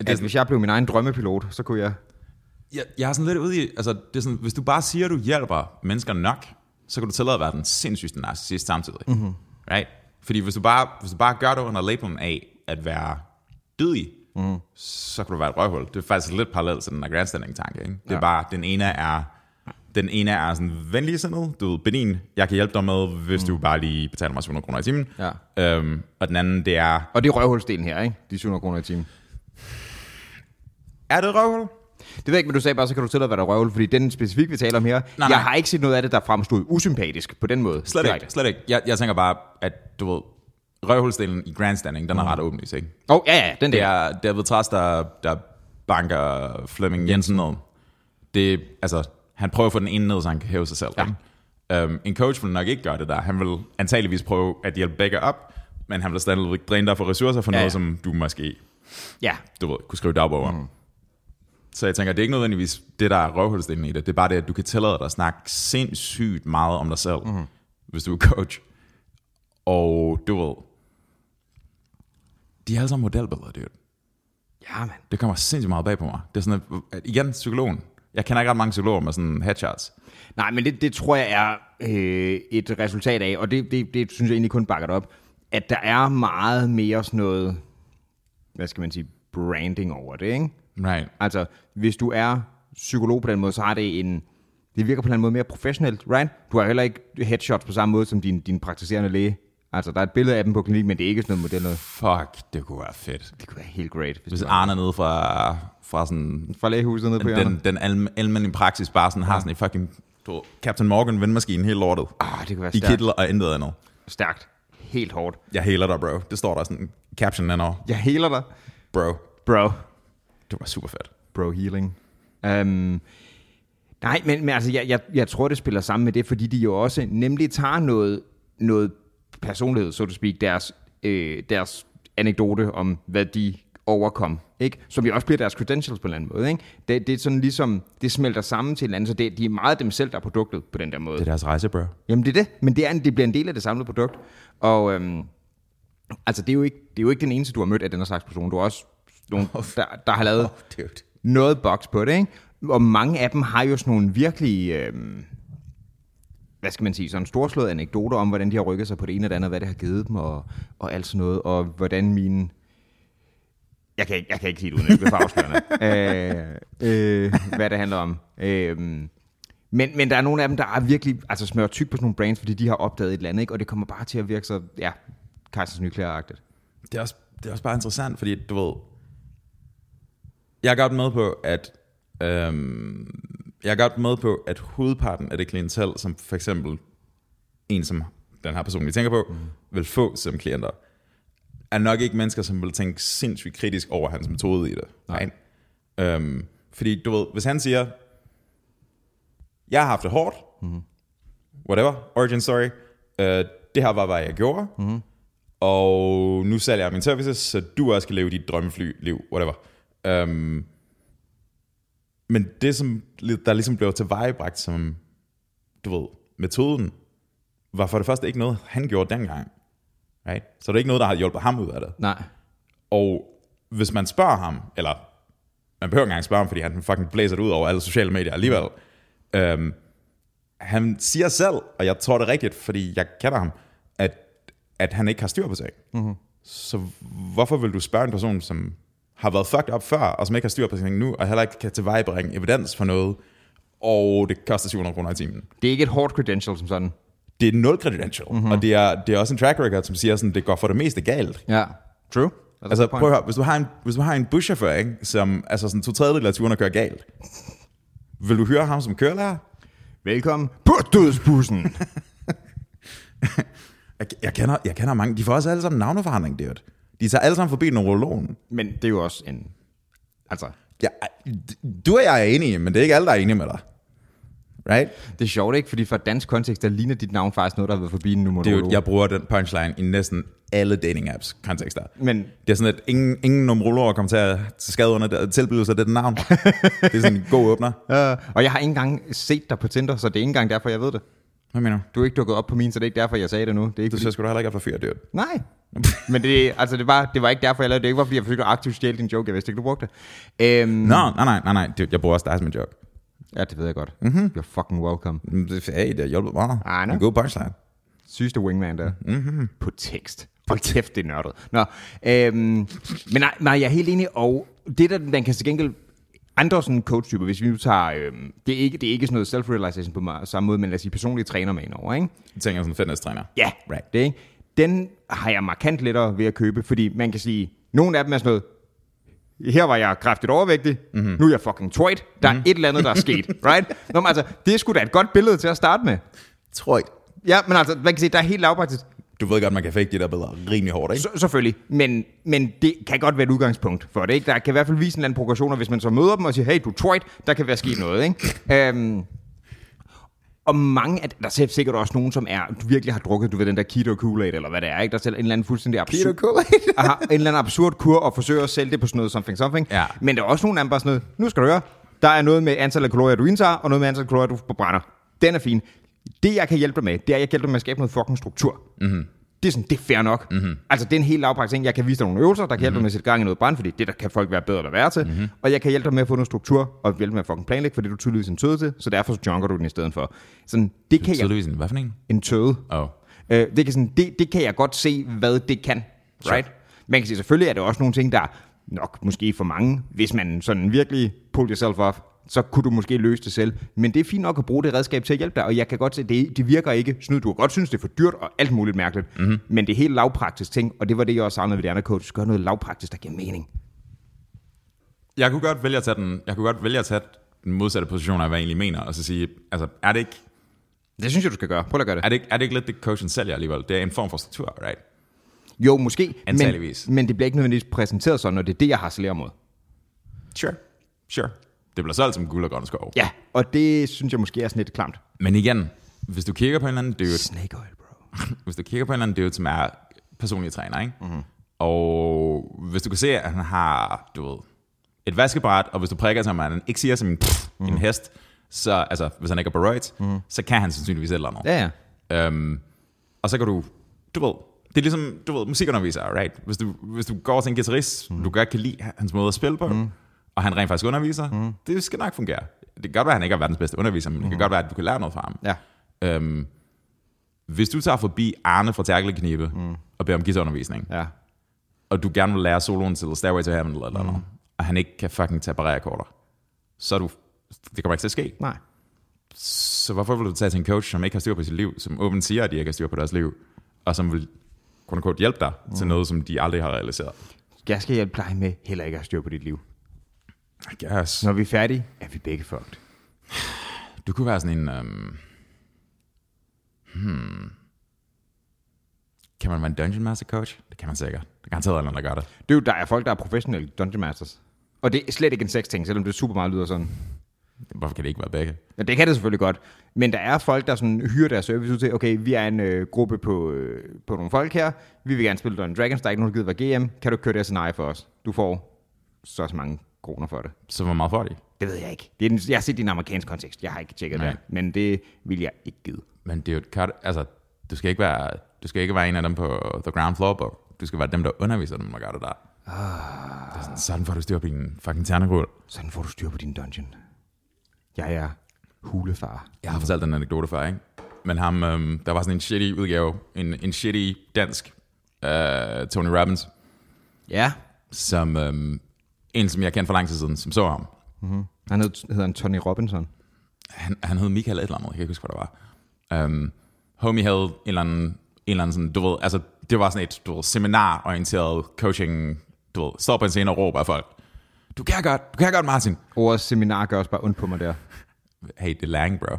at sådan- hvis jeg blev min egen drømmepilot, så kunne jeg... Jeg, jeg er sådan lidt ude i, altså det er sådan, hvis du bare siger, at du hjælper mennesker nok, så kan du tillade at være den sindssygste narcissist samtidig. Mm-hmm. Right? Fordi hvis du, bare, hvis du bare gør det under labelen af at være dydig, mm. så kan du være et røvhul. Det er faktisk lidt parallelt til den der grandstanding-tanke. Ikke? Det er Ja. bare, den ene er, den ene er sådan venlig sindet, du ved, benin, jeg kan hjælpe dig med, hvis mm. du bare lige betaler mig 700 kroner i timen. Ja. Øhm, og den anden, det er, Og det er røvhulsdelen her, ikke? De 700 kroner i timen. er det et røvhul? Det ved jeg ikke, men du sagde bare, så kan du tillade være der røvhul, fordi den specifik, vi taler om her, Nej, jeg nej. har ikke set noget af det, der fremstod usympatisk på den måde. Slet ikke, slet ikke. Jeg, jeg tænker bare, at du ved, røvhulsdelen i grandstanding, den er ret åbenlyst, ikke? Åh, oh, ja, ja, den Det der. er David Træs, der, der banker Flemming Jensen ned. Det, altså, han prøver at få den ene ned, så han kan hæve sig selv. Ja. Ikke? Um, en coach vil nok ikke gøre det der. Han vil antageligvis prøve at hjælpe begge op, men han vil stadig dræne dig for ressourcer for Ja, noget, ja. som du måske Ja, du ved, kunne skrive dagbog om. Mm. Så jeg tænker, det er ikke nødvendigvis det, der er røvhulsdelen i det. Det er bare det, at du kan tillade dig at snakke sindssygt meget om dig selv, mm. hvis du er coach. Og du ved, de er alle sammen modelbilleder, dude. ja, man. Det kommer sindssygt meget bag på mig. Det er sådan, at, at igen, psykologen. Jeg kender ikke ret mange psykologer med sådan headshots. Nej, men det, det tror jeg er øh, et resultat af, og det, det, det synes jeg egentlig kun bakker op, at der er meget mere sådan noget, hvad skal man sige, branding over det, ikke? Right. Altså, hvis du er psykolog på den måde, så har det en... Det virker på en eller anden måde mere professionelt, right? Du har heller ikke headshots på samme måde som din, din praktiserende læge. Altså, der er et billede af dem på klinik, men det er ikke sådan noget model noget. Fuck, det kunne være fedt. Det kunne være helt great. Hvis Hvis. Arne nede fra, fra sådan Fra lægehuset nede på hjørnet. den, den alm, almindelige praksis bare sådan, har sådan en fucking du, Captain Morgan vendmaskine helt lortet. Ah, det kunne være I stærkt. kittel og intet andet. Stærkt. Helt hårdt. Jeg heler dig, bro. Det står der sådan caption under. Jeg heler dig. Bro, Bro. det var super fedt. Bro healing. Um, nej, men, men altså, jeg, jeg, jeg tror, det spiller sammen med det, fordi de jo også nemlig tager noget, noget personlighed, så to speak, deres, øh, deres anekdote om, hvad de overkom, ikke? som jo også bliver deres credentials på en eller anden måde. Ikke? Det, det er sådan ligesom, det smelter sammen til en anden, så det, de er meget dem selv, der er produktet på den der måde. Det er deres rejse, bro. Jamen det er det, men det, er, det bliver en del af det samlede produkt. Og øhm, altså, det er, jo ikke, det er jo ikke den eneste, du har mødt af den her slags person. Du har også nogle, der, der har lavet dude. noget boks på det, ikke? Og mange af dem har jo sådan nogle virkelig, øhm, hvad skal man sige, sådan storslåede anekdoter om, hvordan de har rykket sig på det ene og det andet, hvad det har givet dem, og, og alt sådan noget, og hvordan mine... Jeg kan, ikke- jeg kan ikke sige det uden at blive afslørende, øh, øh, hvad det handler om. Øh, men, men der er nogle af dem, der er virkelig altså smører tyk på sådan nogle brands, fordi de har opdaget et eller andet, ikke? og det kommer bare til at virke så, ja, Kajsers Nyklæder-agtigt. Det er, også, det er også bare interessant, fordi du ved, jeg er godt med på, at øhm, jeg er godt med på, at hovedparten af det klientel, som for eksempel en som den her person, vi tænker på, mm. vil få som klienter, er nok ikke mennesker, som vil tænke sindssygt kritisk over hans metode i det. Nej. Øhm, fordi du ved, hvis han siger, jeg har haft det hårdt, mm. whatever, origin story, øh, det her var, hvad jeg gjorde, mm. og nu sælger jeg mine services, så du også kan leve dit drømmefly-liv, whatever. Øhm, men det, som der ligesom blev tilvejebragt som, du ved, metoden, var for det første ikke noget, han gjorde dengang. Right? Så det er ikke noget, der har hjulpet ham ud af det. Nej. Og hvis man spørger ham, eller man behøver ikke engang spørge ham, fordi han fucking blæser det ud over alle sociale medier alligevel. Øhm, han siger selv, og jeg tror det er rigtigt, fordi jeg kender ham, at, at han ikke har styr på sig. Mm-hmm. Så hvorfor vil du spørge en person, som har været fucked up før, og som ikke har styr på sig nu, og heller ikke kan tilvejebringe evidens for noget, og det koster 700 kroner i timen. Det er ikke et hårdt credential som sådan. Det er nul credential, mm-hmm. og det er, det er også en track record, som siger, sådan, det går for det meste galt. Ja, true. That's altså prøv at høre, hvis du har en, hvis du har en buschauffør, ikke, som altså sådan to tredjedel af turene kører galt, vil du høre ham som kørelærer? Velkommen på dødsbussen. jeg, jeg, kender, jeg kender mange, de får også alle sammen navneforandring, det er De tager alle sammen forbi neurologen. Men det er jo også en... Altså... Ja, du og jeg er enige, men det er ikke alle, der er enige med dig. Right? Det er sjovt, ikke? Fordi for dansk kontekst, der ligner dit navn faktisk noget, der har været forbi en numerolog. Det er jo, jeg bruger den punchline i næsten alle dating apps kontekster. Men, det er sådan, at ingen, ingen numerologer kommer til at skade under det, tilbyde sig det navn. det er sådan en god åbner. Uh, og jeg har ikke engang set dig på Tinder, så det er ikke engang derfor, jeg ved det. Hvad mener du? Du er ikke dukket op på min, så det er ikke derfor, jeg sagde det nu. Det er ikke, du fordi... sgu da heller ikke have for fyr, det Nej. Men det, altså det, var, det var ikke derfor, jeg lavede det. Det ikke var, fordi jeg forsøgte at aktivt stjæle din joke. Jeg vidste ikke, du brugte det. Um, Nå, nej, nej, nej, nej. Jeg bruger også dig som en joke. Ja, det ved jeg godt. Mm-hmm. You're fucking welcome. Hey, det har hjulpet meget. I know. En god punchline. Sygeste wingman der. Mm-hmm. På tekst. På kæft, det er nørdet. Nå, øhm, men nej, nej, jeg er helt enig. Og det, der man kan til gengæld andre sådan coach-typer, hvis vi nu tager, øhm, det, er ikke, det er ikke sådan noget self-realization på samme måde, men lad os sige personlige træner med over, ikke? Jeg tænker sådan fitness-træner. Ja, right. det, ikke? Den har jeg markant lettere ved at købe, fordi man kan sige, nogle af dem er sådan noget, her var jeg kraftigt overvægtig, mm-hmm. nu er jeg fucking twit, der mm-hmm. er et eller andet, der er sket, right? Nå, men altså, det er sgu da et godt billede til at starte med. Twit. Ja, men altså, man kan sige, der er helt lavpraktisk. Du ved godt, man kan fake de der billeder rimelig hårdt, ikke? Så, selvfølgelig, men, men det kan godt være et udgangspunkt for det, ikke? Der kan i hvert fald vise en eller anden progression, og hvis man så møder dem og siger, hey, du er twit, der kan være sket noget, ikke? Um, og mange af, der er sikkert også nogen, som er, du virkelig har drukket, du ved, den der keto kool eller hvad det er, ikke? Der er en eller anden fuldstændig absurd, keto aha, en eller anden absurd kur, og forsøger at sælge det på sådan noget something something. Ja. Men der er også nogen af dem bare sådan noget, nu skal du høre, der er noget med antal af kalorier, du indtager, og noget med antal af kalorier, du brænder. Den er fin. Det, jeg kan hjælpe dig med, det er, at jeg kan hjælpe dig med at skabe noget fucking struktur. Mm-hmm det er sådan, det er fair nok. Mm-hmm. Altså, det er en helt lavpraktisk ting. Jeg kan vise dig nogle øvelser, der kan hjælpe mm-hmm. dig med at sætte gang i noget brand, fordi det der kan folk være bedre at være til. Mm-hmm. Og jeg kan hjælpe dig med at få noget struktur, og hjælpe med at fucking planlægge, for det du tydeligvis en tøde til, så derfor så junker du den i stedet for. Sådan, det kan tydeligvis en hvad for en? En tøde. Oh. Øh, det, kan sådan, det, det kan jeg godt se, hvad det kan. Right? Sure. Man kan sige, selvfølgelig er det også nogle ting, der nok måske for mange, hvis man sådan virkelig pull yourself off, så kunne du måske løse det selv. Men det er fint nok at bruge det redskab til at hjælpe dig, og jeg kan godt se, det, det virker ikke snyd. Du kan godt synes, det er for dyrt og alt muligt mærkeligt, mm-hmm. men det er helt lavpraktisk ting, og det var det, jeg også savnede ved de andre coaches. Gør noget lavpraktisk, der giver mening. Jeg kunne godt vælge at tage den, jeg kunne godt vælge at tage den modsatte position af, hvad jeg egentlig mener, og så sige, altså, er det ikke... Det synes jeg, du skal gøre. Prøv at gøre det. Er det, ikke, er det ikke lidt det, coachen sælger alligevel? Det er en form for struktur, right? Jo, måske, men, men det bliver ikke nødvendigvis præsenteret sådan, og det er det, jeg har mod. Sure, sure. Det bliver solgt som guld og grøn skov. Ja, og det synes jeg måske er sådan lidt klamt. Men igen, hvis du kigger på en eller anden dude... Snake oil, bro. hvis du kigger på en eller anden dude, som er personlig træner, ikke? Mm-hmm. Og hvis du kan se, at han har, du ved, et vaskebræt, og hvis du prikker som han ikke siger som en, pff, mm. en hest, så, altså, hvis han ikke er på mm. så kan han sandsynligvis et eller andet. Ja, ja. Um, og så kan du, du ved, det er ligesom, du ved, musikunderviser, right? Hvis du, hvis du går til en guitarist, mm. du godt kan lide hans måde at spille på, mm og han rent faktisk underviser, mm. det skal nok fungere. Det kan godt være, at han ikke er verdens bedste underviser, men mm. det kan mhm. godt være, at du kan lære noget fra ham. Ja. Øhm, hvis du tager forbi Arne fra Tærkeleknibe mm. og beder om guitarundervisning, ja. og du gerne vil lære soloen til Stairway to Heaven eller, eller mm. noget, og han ikke kan fucking tage akkorder, så er du, det kommer ikke til at ske. Nej. Så hvorfor vil du tage til en coach, som ikke har styr på sit liv, som åbent siger, at de ikke har styr på deres liv, og som vil kun hjælpe dig mm. til noget, som de aldrig har realiseret? Jeg skal hjælpe dig med heller ikke at have styr på dit liv. I guess. Når vi er færdige, er vi begge fucked. Du kunne være sådan en... Um, hmm. Kan man være en Dungeon Master Coach? Det kan man sikkert. Det kan garanteret nogen, der gør det. Det er jo, der er folk, der er professionelle Dungeon Masters. Og det er slet ikke en sex ting, selvom det super meget lyder sådan. Hvorfor kan det ikke være begge? Ja, det kan det selvfølgelig godt. Men der er folk, der sådan hyrer deres service ud til, okay, vi er en øh, gruppe på, øh, på nogle folk her, vi vil gerne spille Dungeons Dragons, der er ikke nogen, der gider være GM, kan du køre det scenarie for os? Du får så mange kroner for det. Så hvor meget får de? Det ved jeg ikke. Det er den, jeg har set det i en amerikansk kontekst, jeg har ikke tjekket Nej. det, men det vil jeg ikke give. Men det er jo et cut, altså, du skal, ikke være, du skal ikke være en af dem på the ground floor, bro. Du skal være dem, der underviser dem, der gør det der. Det er sådan, sådan får du styr på din fucking ternerulle. Sådan får du styr på din dungeon. Jeg er hulefar. Jeg har fortalt den anekdote før, ikke? Men ham, øhm, der var sådan en shitty udgave, en, en shitty dansk øh, Tony Robbins, Ja. som øhm, en, som jeg kendte for lang tid siden, som så ham. Han hed, hedder han Tony Robinson. Han, han hed Michael et eller andet, jeg kan ikke huske, hvad det var. Um, homie havde en eller anden, en eller anden sådan, du ved, altså det var sådan et, du ved, seminarorienteret coaching, du ved, står på en scene og råber af folk. Du kan godt, du kan godt, Martin. Ordets seminar gør også bare ondt på mig der. Hey, det er læring, bro.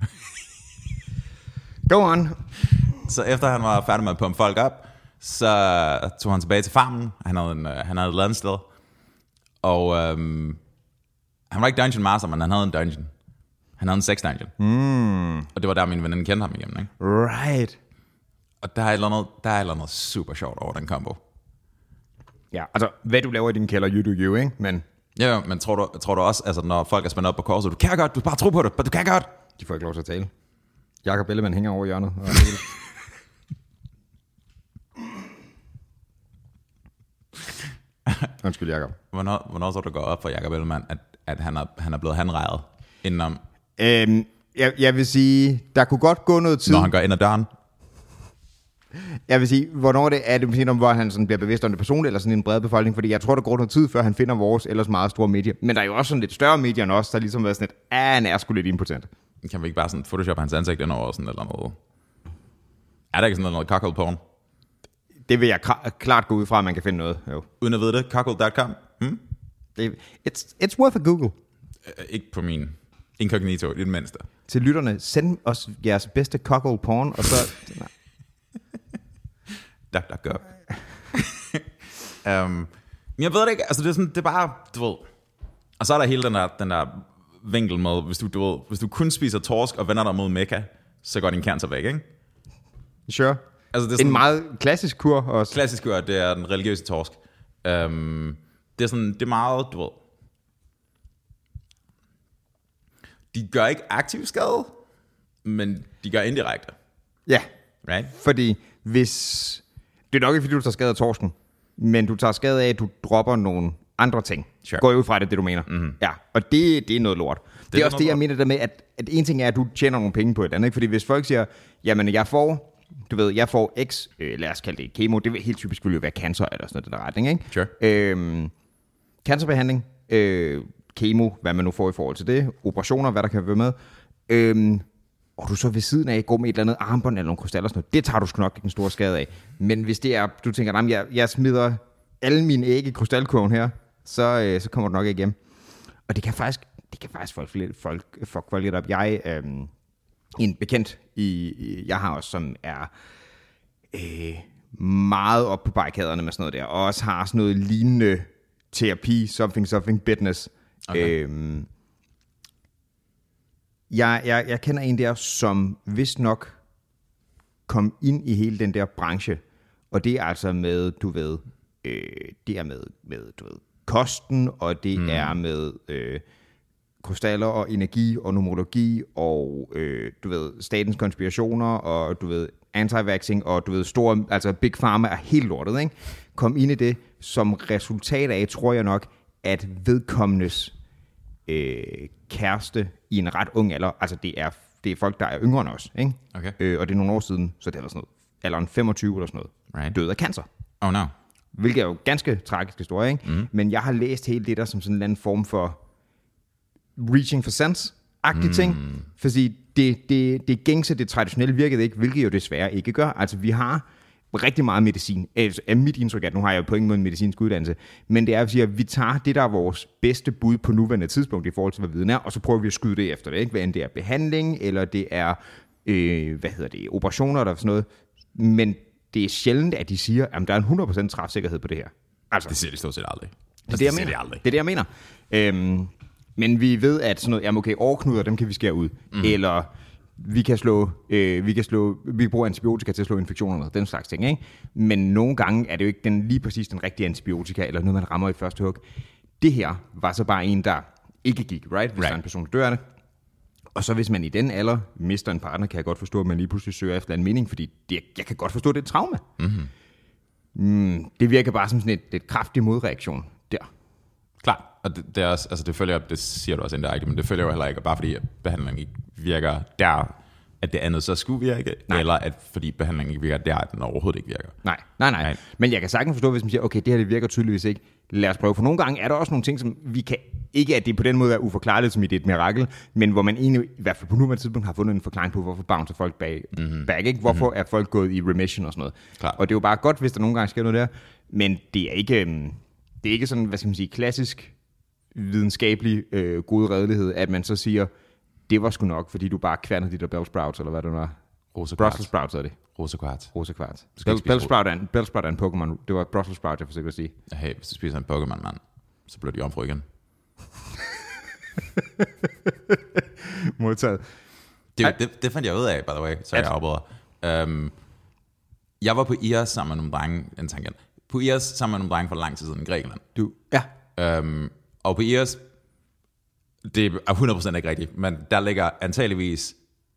Go on. Så efter han var færdig med at pumpe folk op, så tog han tilbage til farmen. Han havde, en, øh, han havde et land sted. Og øhm, han var ikke dungeon master, men han havde en dungeon. Han havde en sex dungeon. Mm. Og det var der, min veninde kendte ham igennem. Ikke? Right. Og der er, et eller andet, der er et eller andet super sjovt over den combo. Ja, altså, hvad du laver i din kælder, you do you, ikke? Men Ja, men tror du, tror du også, altså når folk er spændt op på korset, du kan godt, du bare tro på det, du kan godt. de får ikke lov til at tale. Jakob Ellemann hænger over hjørnet. Og er helt- Undskyld, Jakob. Hvornår, hvornår så du går op for Jacob Ellemann, at, at han, er, han er blevet hanrejet, indenom, Øhm, jeg, jeg vil sige, der kunne godt gå noget tid. når han går ind ad døren? Jeg vil sige, hvornår det er det, måske, hvor han sådan bliver bevidst om det personligt, eller sådan en bred befolkning, fordi jeg tror, der går noget tid, før han finder vores ellers meget store medie. Men der er jo også sådan lidt større medier end os, der ligesom været sådan lidt, ah, han er sgu lidt impotent. Kan vi ikke bare sådan photoshop hans ansigt ind over sådan eller noget? Er der ikke sådan noget cockle porn? Det vil jeg klart gå ud fra, at man kan finde noget. Jo. Uden at vide det, cockle.com? Hmm? Det, it's, it's worth a Google. Øh, Ikke på min incognito, i det mindste. Til lytterne, send os jeres bedste cockle porn, og så... Duck, duck, go. um, jeg ved det ikke, altså det er, sådan, det er bare, du ved. Og så er der hele den der, den der vinkel med, hvis du, du ved, hvis du kun spiser torsk og vender dig mod Mekka, så går din cancer væk, ikke? Sure. Altså det er En sådan, meget klassisk kur også. klassisk ord, det er den religiøse torsk. Um, det er sådan, det er meget, du ved, de gør ikke aktiv skade, men de gør indirekte, Ja, right? fordi hvis... Det er nok ikke, fordi du tager skade af torsken, men du tager skade af, at du dropper nogle andre ting. Sure. Går ud fra, det det, du mener. Mm-hmm. Ja, og det, det er noget lort. Det, det er også det, jeg lort. mener der med, at, at en ting er, at du tjener nogle penge på et andet. Ikke? Fordi hvis folk siger, jamen jeg får, du ved, jeg får X, øh, lad os kalde det kemo, det vil helt typisk ville jo være cancer eller sådan noget, den retning, ikke? Sure. Øhm, cancerbehandling, øh, kemo, hvad man nu får i forhold til det, operationer, hvad der kan være med, øhm, og du så ved siden af går med et eller andet armbånd eller nogle krystaller, sådan noget, det tager du sgu nok ikke en stor skade af. Men hvis det er, du tænker, "Jamen, jeg, jeg smider alle mine æg i krystalkurven her, så, øh, så kommer du nok ikke hjem. Og det kan faktisk, det kan faktisk folk, lidt- folk, fuck folk lidt op. Jeg, øhm, en bekendt, i, jeg har også, som er øh, meget op på barrikaderne med sådan noget der, og også har sådan noget lignende terapi, something, something business. Okay. Øhm, jeg, jeg, jeg kender en der, som vist nok kom ind i hele den der branche, og det er altså med, du ved, øh, det er med, med du ved, kosten, og det mm. er med øh, krystaller og energi og numerologi og øh, du ved statens konspirationer og du ved anti-vaxxing og du ved store altså big pharma er helt lortet, ikke? Kom ind i det som resultat af tror jeg nok at vedkommendes øh, kæreste i en ret ung alder, altså det er det er folk der er yngre end os, ikke? Okay. Øh, og det er nogle år siden, så det er sådan noget alderen 25 eller sådan noget. Right. Død af cancer. Oh no. Hvilket er jo ganske tragisk historie, ikke? Mm. Men jeg har læst hele det der som sådan en eller anden form for reaching for sense-agtig mm. ting. Fordi det, det, det gængse, det traditionelle virkede ikke, hvilket jo desværre ikke gør. Altså vi har, rigtig meget medicin. Altså, er mit indtryk, at nu har jeg jo på ingen måde en medicinsk uddannelse, men det er at sige, at vi tager det, der er vores bedste bud på nuværende tidspunkt i forhold til, hvad viden er, og så prøver vi at skyde det efter det. Ikke? Hvad end det er behandling, eller det er, øh, hvad hedder det, operationer eller sådan noget. Men det er sjældent, at de siger, at der er en 100% træfsikkerhed på det her. Altså, Det siger de stort set aldrig. det er det, jeg siger mener. de aldrig. Det er det, jeg mener. Øhm, men vi ved, at sådan noget, jamen okay, overknuder, dem kan vi skære ud. Mm. Eller vi kan slå, øh, vi kan slå, vi kan bruge antibiotika til at slå infektioner, den slags ting, ikke? Men nogle gange er det jo ikke den, lige præcis den rigtige antibiotika, eller noget, man rammer i første hug. Det her var så bare en, der ikke gik, right? Hvis Right. der er en person, der dør af det. Og så hvis man i den alder mister en partner, kan jeg godt forstå, at man lige pludselig søger efter en mening, fordi det, jeg kan godt forstå, at det er et traume. Mm-hmm. Mm, det virker bare som sådan et, et kraftig modreaktion der. Klart, og det, det, er også, altså det følger, det siger du også indirekte, men det følger jo heller ikke, bare fordi behandlingen ikke virker der, at det andet så skulle virke, Nej. eller at fordi behandlingen ikke virker der, at den overhovedet ikke virker. Nej, nej, nej, Nej. nej. Men jeg kan sagtens forstå, hvis man siger, okay, det her det virker tydeligvis ikke. Lad os prøve. For nogle gange er der også nogle ting, som vi kan... Ikke at det på den måde er uforklarligt, som i det er et mirakel, men hvor man egentlig, i hvert fald på nuværende tidspunkt, har fundet en forklaring på, hvorfor bouncer folk bag, mm-hmm. back, ikke? Hvorfor mm-hmm. er folk gået i remission og sådan noget. Klar. Og det er jo bare godt, hvis der nogle gange sker noget der, men det er ikke, øhm, det er ikke sådan, hvad skal man sige, klassisk videnskabelig øh, god redelighed, at man så siger, det var sgu nok, fordi du bare kværnede de der bell sprouts, eller hvad det nu var. Rosa Brussels sprouts er det. Rosa kvart. Rosa ikke Bell, spise Bellsprout er en, Bellsprout er en Pokémon. Det var Brussels sprout, jeg forsøgte at sige. Hey, hvis du spiser en Pokémon, mand, så bliver de omfru igen. Modtaget. Det, det, det fandt jeg ud af, by the way, så jeg afbryder. Um, jeg var på IAS sammen med nogle drenge, en tangent, på IAS sammen med nogle drenge for lang tid siden i Grækenland. Du, ja. Um, og på IAS, det er 100% ikke rigtigt, men der ligger antageligvis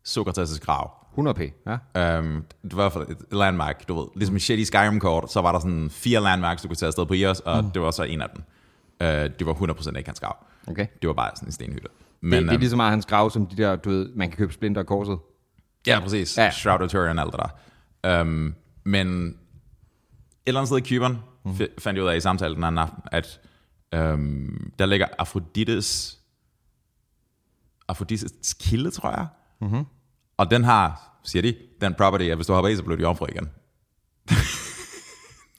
Sokrates' grav. 100 p. Ja. Um, det var i fald et landmark, du ved. Ligesom i shitty Skyrim-kort, så var der sådan fire landmarks, du kunne tage afsted på IAS, og mm. det var så en af dem. Uh, det var 100% ikke hans grav. Okay. Det var bare sådan en stenhytte. Men, det, det er øhm, lige så meget hans grav, som de der, du ved, man kan købe splinter og korset. Ja, præcis. Ja. Shroud of Turin og alt det der. Um, men et eller andet sted i Kyberen mm. fandt jeg ud af i samtalen den anden aften, at um, der ligger Afrodites Afrodites kilde, tror jeg. Mm-hmm. Og den har, siger de, den property, at hvis du hopper i, så bliver du jomfru igen.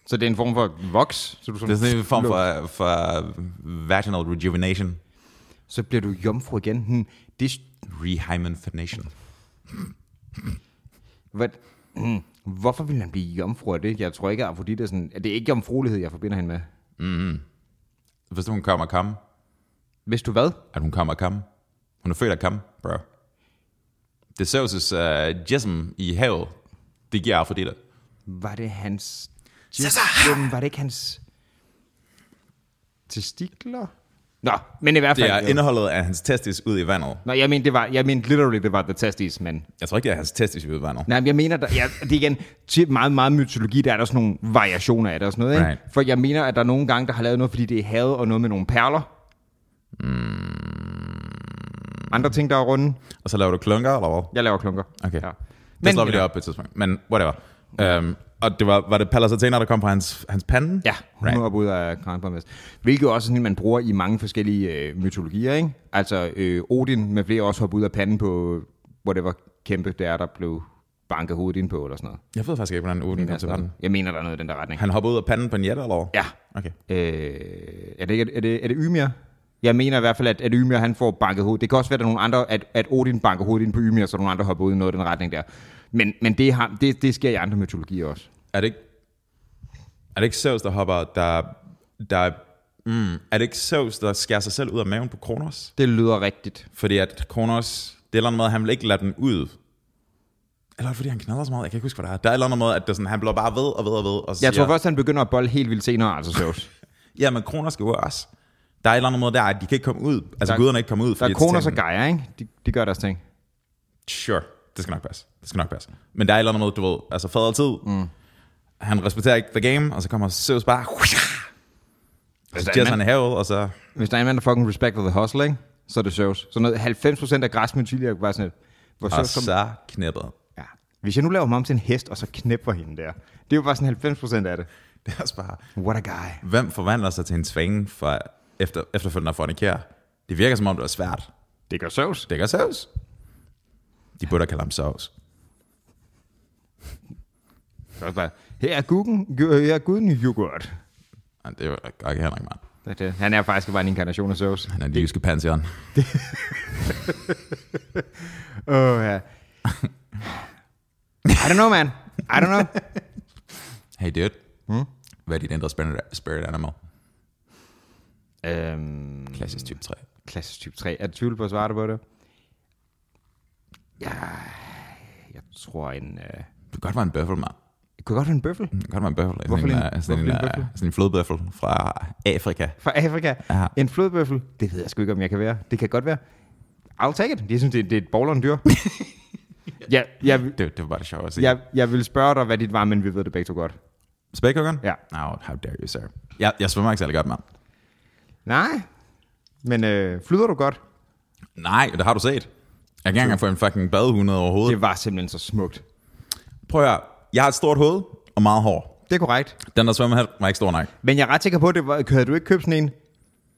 Så det er en form for voks. Så, du Det er sådan en form for, for vaginal rejuvenation. Så bliver du jomfru igen. Hmm, det, er- Rehymenation. hvad, hmm, hvorfor vil han blive jomfru af det? Jeg tror ikke, at Afrodite er sådan... Det er ikke jomfruelighed, jeg forbinder hende med. Hvis hun kommer komme, Hvis du hvad? at hun kommer komme. Hun er født at komme, bro. Det Zeus' uh, jism i havet. Det giver Afrodite. Var det hans... Jamen, var det ikke hans... Testikler? Nå, men i hvert fald... Det er indholdet af hans testis ud i vandet. Nå, jeg mente, det var, jeg mente literally, det var The Testes, men... Jeg tror ikke, det er hans testis ud i vandet. Nej, men jeg mener, der, ja, det er igen, til meget, meget mytologi, der er der sådan nogle variationer af det og sådan noget, ikke? Right. For jeg mener, at der er nogle gange, der har lavet noget, fordi det er havet og noget med nogle perler. Andre ting, der er runde. Og så laver du klunker, eller hvad? Jeg laver klunker. Okay. Ja. Det slår vi lige op på et tidspunkt. Men whatever. Um, og det var, var det Pallas Athena, der kom fra hans, hans pande? Ja, hun right. op ud af Kranjbarmest. Hvilket også er sådan, man bruger i mange forskellige øh, mytologier, ikke? Altså, øh, Odin med flere også hoppede ud af panden på whatever kæmpe det er, der blev banket hovedet ind på, eller sådan noget. Jeg ved faktisk ikke, hvordan Odin kom til verden. Jeg mener, der er noget i den der retning. Han hoppede ud af panden på en jætte, eller hvad? Ja. Okay. Øh, er, det, er, det, er det Ymir? Jeg mener i hvert fald, at, at Ymir han får banket hovedet. Det kan også være, at der er nogle andre, at, at Odin banker hovedet ind på Ymir, så nogle andre hopper ud i noget i den retning der. Men, men det, har, det, det sker i andre mytologier også. Er det ikke, er det ikke Zeus, der hopper, der, der mm, er det ikke Zeus, der skærer sig selv ud af maven på Kronos? Det lyder rigtigt. Fordi at Kronos, det er eller andet måde, han vil ikke lade den ud. Eller er det fordi han knalder så meget? Jeg kan ikke huske, hvad det er. Der er et eller andet måde, at det sådan, han bliver bare ved og ved og ved. Og så Jeg siger, tror først, han begynder at bolle helt vildt senere, altså Zeus. Ja, men Kronos skal jo også. Der er et eller andet måde der, at de kan ikke komme ud. Altså Der- guderne ikke komme ud. Der er Kronos og Gaia, ikke? De, de gør deres ting. Sure, det skal nok passe. Det skal nok passe. Men der er et eller andet måde, du ved, altså fader tid, mm. han respekterer ikke the game, og så kommer Zeus bare, og så der er en havet, og så, Hvis der er en mand, der fucking respecter the hustle, ikke? Så er det Zeus. Så noget 90% af græsmynd tidligere var sådan et, hvor og Zeus som, så knæppet. ja. Hvis jeg nu laver mig om til en hest, og så knæpper hende der. Det er jo bare sådan 90% af det. Det er også bare, What a guy. hvem forvandler sig til en svange for efter, efterfølgende at fornikere? Det virker som om, det er svært. Det gør Zeus. Det gør Zeus. De burde kalde ham bare, Her er guden, gu- her er guden yoghurt. Nej, det er jo ikke Henrik. Det er det. Han er faktisk bare en inkarnation af Zeus. Han er den jyske pantheon. Åh, oh, ja. I don't know, man. I don't know. Hey, dude. Hmm? Hvad er dit indre spirit, spirit animal? øhm, Klassisk type 3. klassisk type 3. Er du tvivl på at svare på det? Ja, jeg tror en... Øh, Det kan godt være en bøffel, mand. det kunne godt være en bøffel. Det kan godt være en bøffel. Hvorfor sådan en- øh, sådan hvorfor en, en øh, bøffel? Sådan en flodbøffel fra Afrika. Fra Afrika. Ja. En flodbøffel. Det ved jeg sgu ikke, om jeg kan være. Det kan godt være. I'll take it. Jeg synes, det er, det er et bowleren dyr. ja, jeg, Det, det var bare det sjovt at sige. jeg, jeg vil spørge dig, hvad dit var, men vi ved det begge to godt. Spækhuggeren? Ja. No, how dare you, sir. Jeg, jeg svømmer ikke særlig godt, mand. Nej, men øh, flyder du godt? Nej, det har du set. Jeg kan ikke engang få en fucking badehunde over hovedet. Det var simpelthen så smukt. Prøv at høre. Jeg har et stort hoved og meget hår. Det er korrekt. Den der svømmehat var ikke stor nok. Men jeg er ret sikker på, at det var, havde du ikke købt sådan en,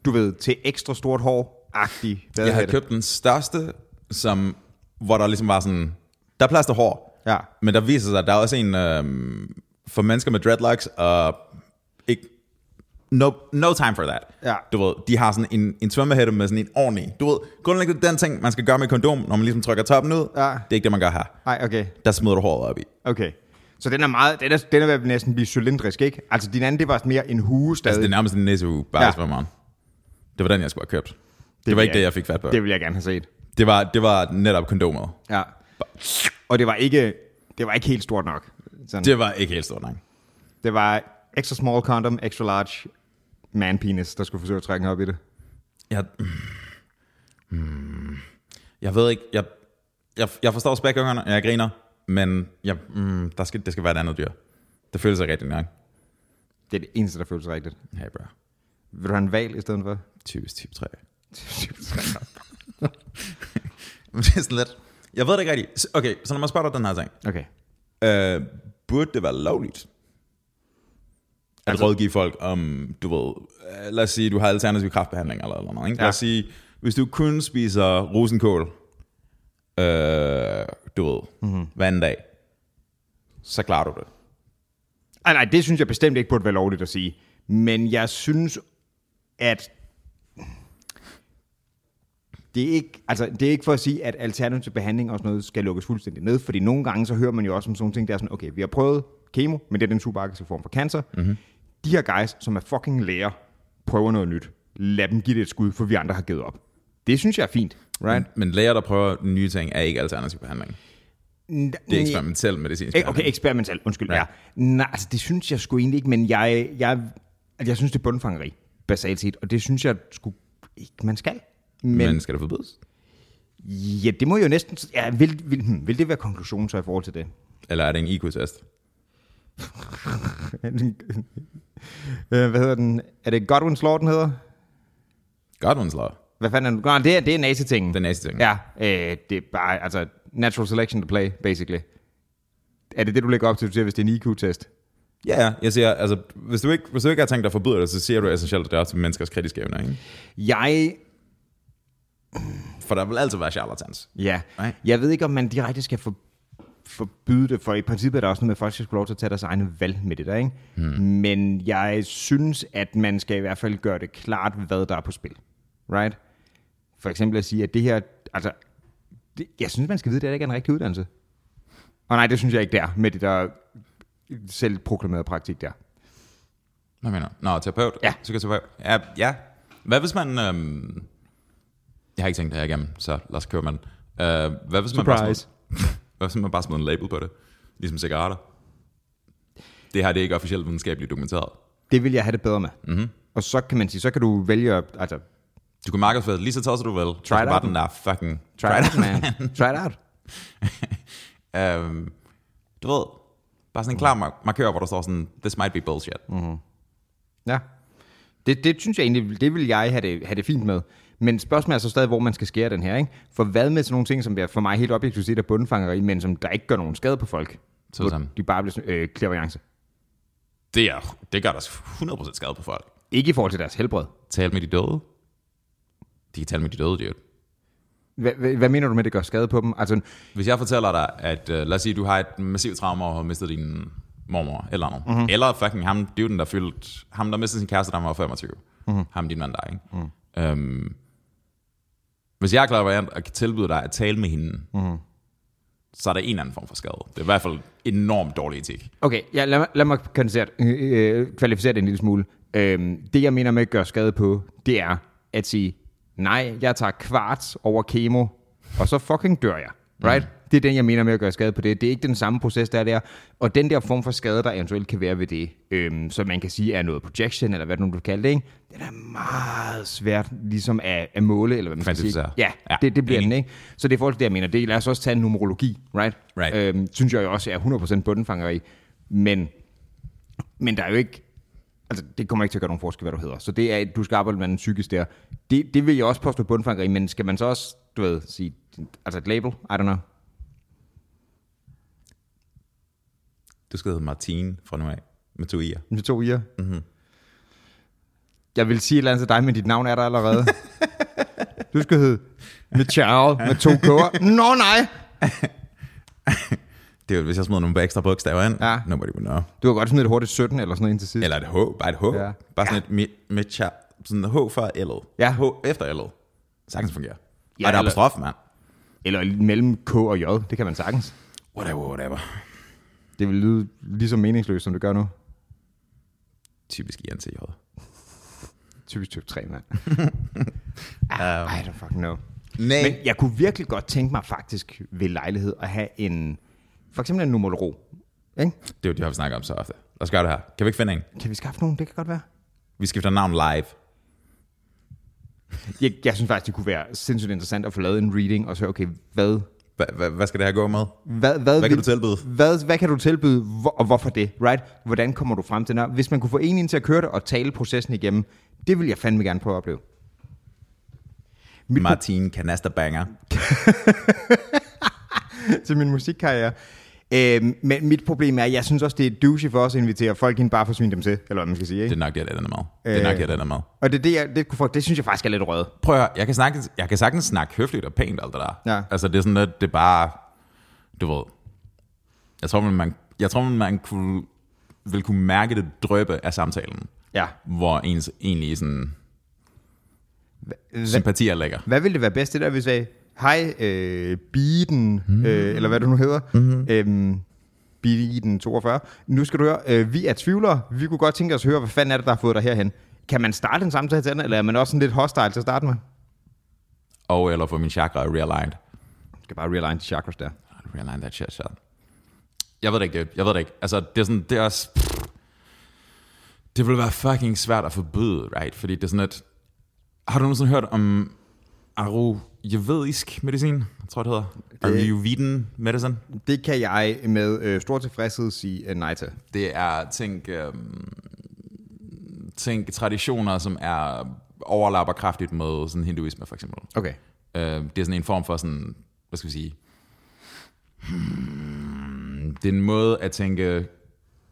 du ved, til ekstra stort hår-agtig Jeg havde købt den største, som, hvor der ligesom var sådan... Der er plads til hår. Ja. Men der viser sig, at der er også en øhm, for mennesker med dreadlocks, og. No, no time for that. Ja. Du ved, de har sådan en, en svømmehætte med sådan en ordentlig... Du ved, grundlæggende den ting, man skal gøre med kondom, når man ligesom trykker toppen ud, Ja. det er ikke det, man gør her. Nej, okay. Der smider du håret op i. Okay. Så den er meget, den er, den er ved næsten blive cylindrisk, ikke? Altså din anden, det var mere en hue stadig. Altså, det er nærmest en næsehue, bare Ja. svømmeren. Det var den, jeg skulle have købt. Det, det var ikke jeg- det, jeg fik fat på. Det vil jeg gerne have set. Det var, det var netop kondomet. Ja. Og det var ikke, det var ikke helt stort nok. Sådan. Det var ikke helt stort nok. Det var extra small condom, extra large man penis, der skulle forsøge at trække op i det. Jeg, mm, jeg ved ikke, jeg, jeg, jeg forstår spækungerne, jeg griner, men jeg, mm, der skal, det skal være et andet dyr. Det føles ikke rigtig nok. Det er det eneste, der føles rigtigt. Hey bro, Vil du have en val i stedet for? typisk type 3. Men det er sådan lidt, jeg ved det ikke rigtigt. Så- Okay, så når man spørger dig den her ting, Okay. øh, burde det være lovligt? At Altså- rådgive folk om, du ved, lad os sige, du har alternativ kraftbehandling eller eller noget, ikke? Lad os sige, hvis du kun spiser rosenkål, øh, du ved, mm-hmm. hver anden dag, så klarer du det. Ej, nej, det synes jeg bestemt ikke burde være lovligt at sige. Men jeg synes, at det er ikke, altså, det er ikke for at sige, at alternativ behandling og sådan noget skal lukkes fuldstændig ned, fordi nogle gange så hører man jo også om sådan nogle ting, der er sådan, okay, vi har prøvet kemo, men det er den aggressive form for cancer. Mm-hmm. De her guys, som er fucking læger, prøver noget nyt. Lad dem give det et skud, for vi andre har givet op. Det synes jeg er fint, right? Men læger, der prøver nye ting, er ikke alternativ behandling. Det er eksperimentel medicinsk Eh, Okay, eksperimental, undskyld. Ja. Ja. ja. Nej, altså det synes jeg sgu egentlig ikke, men jeg, jeg, altså, jeg synes, det er bundfangeri, basalt set, og det synes jeg sgu ikke, man skal. Men, Men skal det forbydes? ja, det må jo næsten... Ja, vil, vil, hmm, vil det være konklusionen så i forhold til det? Eller er det en IQ-test? Øh, Hvad hedder den? Er det Godwin's Law, den hedder? Godwin's Law. Hvad fanden er den? Nå, det er, det er nazi-tingen. Den næste ting. Ja, øh, det er bare, altså, natural selection to play, basically. Er det det, du lægger op til, du siger, hvis det er en IQ-test? Ja, ja. Jeg siger, altså, hvis du ikke, hvis du ikke har tænkt dig at forbyde det, så siger du essentielt, at det er til menneskers kritiske evner, ikke? Jeg For der vil altid være charlatans. Ja, Nej. jeg ved ikke, om man direkte skal for, forbyde det, for i princippet er der også noget med, at folk skal lov til at tage deres egne valg med det der, ikke? Hmm. Men jeg synes, at man skal i hvert fald gøre det klart, hvad der er på spil. Right? For eksempel at sige, at det her, altså, det, jeg synes, man skal vide, at det ikke er en rigtig uddannelse. Og nej, det synes jeg ikke, det er, med det der selv proklamerede praktik der. Hvad mener? Nå, terapeut? Ja. Psykoterapeut? Ja, ja. Hvad hvis man... Øhm... Jeg har ikke tænkt det her igennem, så lad os køre den. Øh, hvad hvis man bare Surprise. hvad hvis man bare smider en label på det? Ligesom cigaretter. Det her det er ikke officielt videnskabeligt dokumenteret. Det vil jeg have det bedre med. Mhm. Mm-hmm. Og så kan man sige, så kan du vælge, at- altså, Du kan markedsføre lige så tosset du vil. Try Og it out. den der fucking... try, it out, man. Try it out. Øhm, du ved, bare sådan en klar mark- markør, hvor der står sådan, this might be bullshit. Mm. Ja. Det, det synes jeg egentlig, det vil jeg have det, have det fint med. Men spørgsmålet er så stadig, hvor man skal skære den her, ikke? For hvad med sådan nogle ting, som for mig helt objektivt set er bundfangeri, men som der ikke gør nogen skade på folk? Sådan. De bare bliver øh, klaviance. Det, er, det gør der 100% skade på folk. Ikke i forhold til deres helbred. Tal med de døde. De kan tale med de døde, dude. Hvad, hvad, mener du med, at det gør skade på dem? Altså, Hvis jeg fortæller dig, at uh, lad os sige, du har et massivt traume og har mistet din mormor, eller noget. Mm-hmm. Eller fucking ham, dyvden, der fyldte, ham der mistede sin kæreste, han var 25. Mm-hmm. Ham din mand der, ikke? Mm. Øhm, hvis jeg er klar over, at kan tilbyde dig at tale med hende, mm. så er der en eller anden form for skade. Det er i hvert fald enormt dårlig etik. Okay, ja, lad, mig, lad mig kvalificere, øh, kvalificere det en lille smule. Øhm, det, jeg mener med at gøre skade på, det er at sige, nej, jeg tager kvarts over kemo, og så fucking dør jeg. Right? Mm. Det er den, jeg mener med at gøre skade på det. Det er ikke den samme proces, der er der. Og den der form for skade, der eventuelt kan være ved det, øhm, som man kan sige er noget projection, eller hvad du nu vil kalde det, ikke? den er meget svært ligesom at, at måle, eller hvad man skal sige. Ja, Ja, det, det bliver enig. den, ikke? Så det er forhold til det, jeg mener. Det, lad os også tage en numerologi, right? Right. Øhm, synes jeg jo også er 100% bundenfangeri. Men, men der er jo ikke... Altså, det kommer ikke til at gøre nogen forskel, hvad du hedder. Så det er, at du skal arbejde med den psykisk der. Det, det vil jeg også påstå bundfangeri, men skal man så også, du ved, sige, altså et label? I don't know. Du skal hedde Martine fra nu af, med to i'er. Med to i'er. Mm-hmm. Jeg vil sige et eller andet til dig, men dit navn er der allerede. du skal hedde Michal med to k'er. Nå nej! Det er jo, hvis jeg smider nogle ekstra bogstaver ind, Ja. nobody will know. Du har godt smide et hurtigt 17 eller sådan noget ind til sidst. Eller et H, bare et H. Ja. Bare sådan et mit, mit sådan et H for L'et. Ja. H efter L'et. Sagtens fungerer. Ja, Ja, og der er eller- på strof, mand. Eller mellem K og J. Det kan man sagtens. Whatever, whatever. Det vil lyde lige så meningsløst, som det gør nu. Typisk INTJ. Typisk type 3, mand. Um, I don't fucking know. nej. Men jeg kunne virkelig godt tænke mig faktisk ved lejlighed at have en, for eksempel en numerolog. Ikke? Det er jo det, har vi snakket om så ofte. Lad os gøre det her. Kan vi ikke finde en? Kan vi skaffe nogen? Det kan godt være. Vi skifter navn live. Jeg, jeg synes faktisk, det kunne være sindssygt interessant at få lavet en reading, og så, okay, hvad, Hva, hva, hvad skal det her gå med? hvad, hvad, Hvad kan du tilbyde? Hvad, hvad kan du tilbyde, hvor, og hvorfor det, right? Hvordan kommer du frem til det? Hvis man kunne få en ind til at køre det og tale processen igennem, det vil jeg fandme gerne prøve at opleve. Mit pro- Martine Canasta Banger. til min musikkarriere. Øhm, men mit problem er, at jeg synes også, det er douche for os at invitere folk ind bare for at svine dem til, eller hvad man skal sige. Ikke? Det er nok det, den er med. Det er nok Øh. det, den er med. Og det, er det, jeg, det, kunne få- det synes jeg faktisk er lidt rødt. Prøv at høre, jeg kan, snakke, jeg kan sagtens snakke høfligt og pænt alt det der. Ja. Altså det er sådan, at det er bare, du ved, jeg tror, man, jeg tror, man kunne, vil kunne mærke det drøbe af samtalen, Ja. hvor ens egentlig sådan sympatier ligger. Hvad ville det være bedst, det der, hvis vi sagde, hej, øh, Biden, mm. øh, eller hvad du nu hedder, mm-hmm. øhm, Biden 42, nu skal du høre, øh, vi er tvivlere, vi kunne godt tænke os at høre, hvad fanden er det, der har fået dig herhen. Kan man starte en samtale til den, eller er man også sådan lidt hostile til at starte med? Og eller få min chakra realigned. Jeg skal bare realign de chakras der. Realign that shit, shit. Jeg ved det ikke, det. Jeg ved det ikke. Altså, det er sådan, det er også... Det vil være fucking svært at forbyde, right? Fordi det er sådan et... Har du nogensinde hørt om ayurvedisk medicin? Jeg tror, det hedder. Ayurveden medicine. Det kan jeg med øh, stor tilfredshed sige øh, nej til. Det er, tænk, øhm, tænk traditioner, som er overlapper kraftigt med sådan hinduisme, for eksempel. Okay. Øh, det er sådan en form for sådan, hvad skal vi sige, hmm, det er en måde at tænke,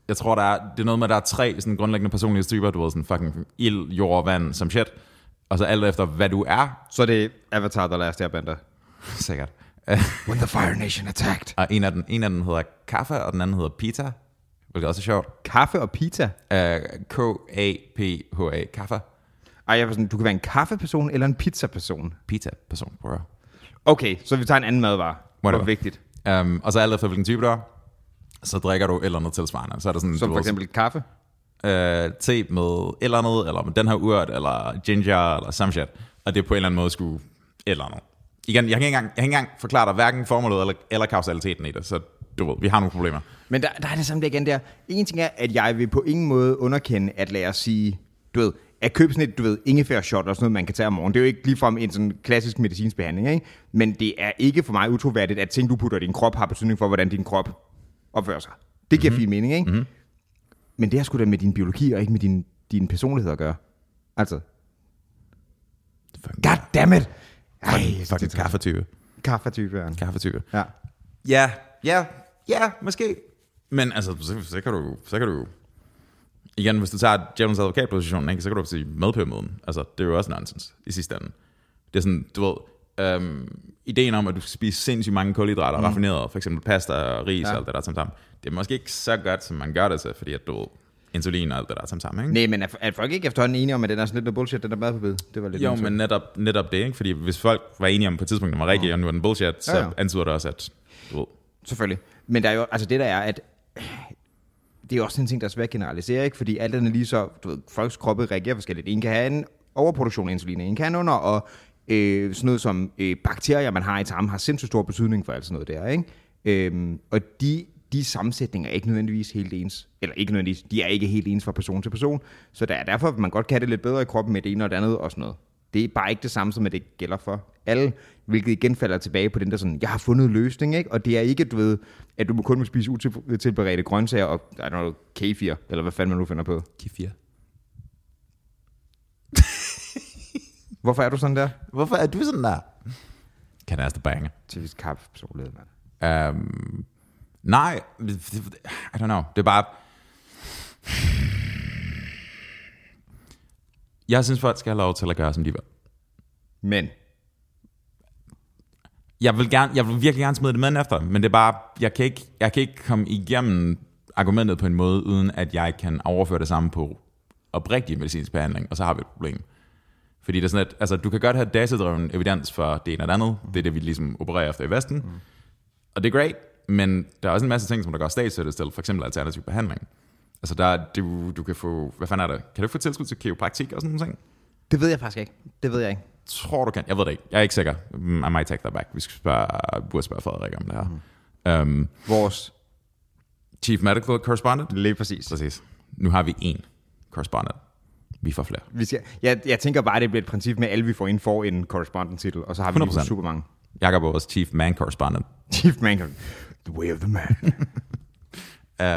jeg tror, der er, det er noget med, at der er tre sådan grundlæggende personlighedstyper, du ved, sådan fucking ild, jord, vand, som shit, og så alt efter, hvad du er, Så er det Avatar, der Last Airbender. sikkert. When the Fire Nation attacked. og en af, den, en af dem hedder kaffe, og den anden hedder pita, hvilket også er sjovt. Kaffe og pizza. Uh, K-A-P-H-A, kaffe, Ej, jeg var sådan, du kan være en kaffeperson eller en pizzaperson. at høre. Okay, så vi tager en anden madvare. Whatever. vigtigt. Um, og så alt efter, hvilken type du er, så drikker du et eller andet tilsvarende. Så er der sådan, Som for eksempel kaffe. Øh, te med eller andet, eller med den her urt, eller ginger, eller some shit. Og det på en eller anden måde skulle eller andet. Igen, jeg kan ikke engang, jeg kan ikke engang forklare dig hverken formålet eller, eller kausaliteten i det, så du ved, vi har nogle problemer. Men der, der er det samme der igen der. En ting er, at jeg vil på ingen måde underkende, at lad os sige, du ved, at købe sådan et, du ved, ingefær shot og sådan noget, man kan tage om morgenen. Det er jo ikke ligefrem en sådan klassisk medicinsk behandling, ikke? Men det er ikke for mig utroværdigt, at ting, du putter i din krop, har betydning for, hvordan din krop opfører sig. Det giver mm-hmm. fin mening, ikke? Mm-hmm. Men det har sgu da med din biologi og ikke med din, din personlighed at gøre. Altså, god damn it! Ej, fucking kaffetype. Kaffetype, ja. Kaffetype. ja. Ja, ja, ja, måske. Men altså, så, så, kan du, så kan du igen, hvis du tager djævelens advokatpositionen, ikke, så kan du sige med på møden. Altså, det er jo også nonsens i sidste ende. Det er sådan, du ved, øhm, ideen om, at du skal spise sindssygt mange kulhydrater, mm. raffineret, for eksempel pasta og ris ja. og alt det der som sammen, det er måske ikke så godt, som man gør det til, fordi at du insulin og alt det der sammen, ikke? Nej, men er, er folk ikke efterhånden enige om, at det er sådan lidt noget bullshit, den der madforbud? Det var lidt Jo, men netop, netop det, ikke? Fordi hvis folk var enige om på et tidspunkt, at den var rigtig, og nu er den bullshit, så Ja, ja. antyder det også, at du ved, Selvfølgelig. Men der er jo, altså det der er, at det er også en ting, der er svært at generalisere, ikke? Fordi alt andet lige så, du ved, folks kroppe reagerer forskelligt. En kan have en overproduktion af insulin, en kan under, og øh, sådan noget som øh, bakterier, man har i tarmen, har sindssygt stor betydning for alt sådan noget der, ikke? Øh, og de, de sammensætninger er ikke nødvendigvis helt ens. Eller ikke nødvendigvis, de er ikke helt ens fra person til person. Så der er derfor, at man godt kan have det lidt bedre i kroppen med det ene og det andet og sådan noget. Det er bare ikke det samme, som at det gælder for alle, hvilket igen falder tilbage på den der sådan, jeg har fundet løsning, ikke? Og det er ikke, du ved, at du må kun må spise utilberedte grøntsager og der er noget kefir, eller hvad fanden man nu finder på. kefir. Hvorfor er du sådan der? Hvorfor er du sådan der? Kan jeg næste bange. Typisk kaffe personlighed, mand. Um, nej, I don't know. Det er bare... Jeg synes, folk skal have lov til at gøre, som de vil. Men, Jeg vil, gerne, jeg vil virkelig gerne smide det med efter, men det er bare, jeg kan, ikke, jeg kan ikke komme igennem argumentet på en måde, uden at jeg kan overføre det samme på oprigtig medicinsk behandling, og så har vi et problem. Fordi det er sådan, at altså, du kan godt have datadreven evidens for det ene og det andet. Det er det, vi ligesom opererer efter i Vesten. Mm. Og det er great, men der er også en masse ting, som der går statsstøtte til, for eksempel alternativ behandling. Altså, der, er- du, du kan få, hvad fanden er det? Kan du få tilskud til kiropraktik og sådan nogle ting? det ved jeg faktisk ikke. Det ved jeg ikke. tror du kan. Jeg ved det ikke. Jeg er ikke sikker. Mm, I might take that back. Vi skal spørge, burde spørge Frederik om det her. Mm. Um, Vores, Chief Medical Correspondent? lige præcis. Præcis. Nu har vi én correspondent. Vi får flere. Vi skal, jeg, jeg tænker bare, at det bliver et princip med, at alle vi får ind får en correspondent-titel, og så har vi lige 100%. super mange. Jakob er vores Chief Man Correspondent. Chief Man, the way of the man.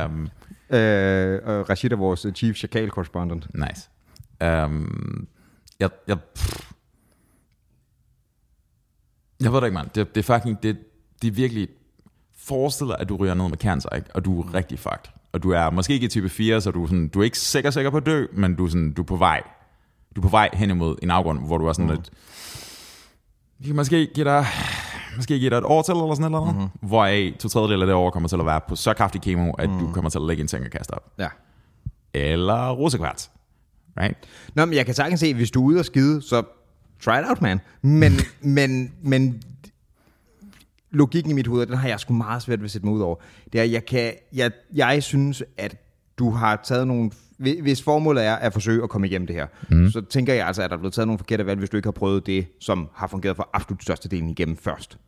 Um, øh, og Rashid er vores chief chakal correspondent. nice. Um, jeg, jeg, pff. jeg ved det ikke, mand. Det, det er fucking, det, det er virkelig, forestil dig, at du ryger ned med cancer, ikke? og du er rigtig fucked. Og du er måske ikke i type 4, så du er, sådan, du er ikke sikker, sikker på at dø, men du er, sådan, du er på vej. Du er på vej hen imod en afgrund, hvor du er sådan lidt, vi kan måske give dig, måske give dig et år til, eller sådan noget, mm-hmm. hvoraf to tredjedel af det år kommer til at være på så kraftig kemo, at mm. du kommer til at lægge en ting og kaste op. Ja. Eller rosekvarts. Right? Nå, men jeg kan sagtens se, hvis du er ude og skide, så try it out, man. Men, men, men logikken i mit hoved, og den har jeg sgu meget svært ved at sætte mig ud over, det er, jeg, kan, jeg, jeg synes, at du har taget nogle... hvi- Hvis formålet er at forsøge at komme igennem det her, mm. så tænker jeg altså, at der er blevet taget nogle forkerte valg, hvis du ikke har prøvet det, som har fungeret for absolut størstedelen igennem først.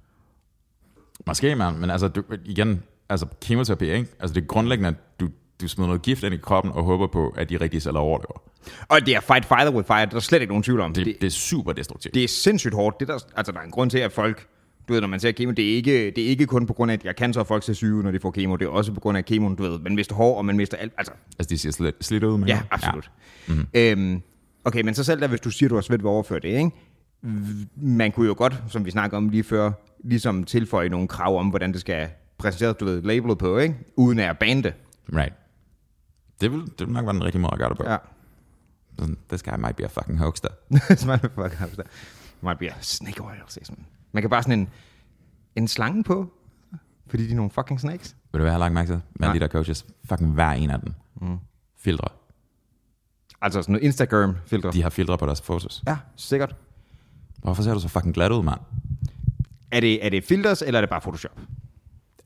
Måske, man, men altså, du, igen, altså kemoterapi, ikke? Altså det er grundlæggende, at du, du smider noget gift ind i kroppen og håber på, at de rigtige celler overlever. Og det er fight fire with fire, der er slet ikke nogen tvivl om. Det, det, det, det er super destruktivt. det er sindssygt hårdt. Det der, altså, der er en grund til, at folk... Du ved, når man ser kemo, det er ikke, det er ikke kun på grund af, at jeg kan så folk til syge, når de får kemo. Det er også på grund af kemoen, du ved. Man mister hår, og man mister alt. Altså, Altså, de ser slidt, slidt ud, men ja, absolut. Ja. Mm-hmm. Øhm, okay, men så selv der, hvis du siger, du har svært ved at overføre det, ikke? Man kunne jo godt, som vi snakker om lige før, ligesom tilføje nogle krav om, hvordan det skal præsenteres, du ved, labelet på, ikke? Uden at bande. Right. Det vil, det vil nok være den rigtige måde at gøre det på. Ja. This guy might be a fucking hoaxer. Smart fuck hamster. Might be a snake oil, siger sådan. Man kan bare sådan en, en slange på, fordi de er nogle fucking snakes. Vil du være, lagt mærke til? Med Nej. de der coaches. Fucking hver en af dem. Mm. Filtre. Altså sådan noget Instagram-filter. De har filtre på deres fotos. Ja, sikkert. Hvorfor ser du så fucking glat ud, mand? Er det, er det filters, eller er det bare Photoshop?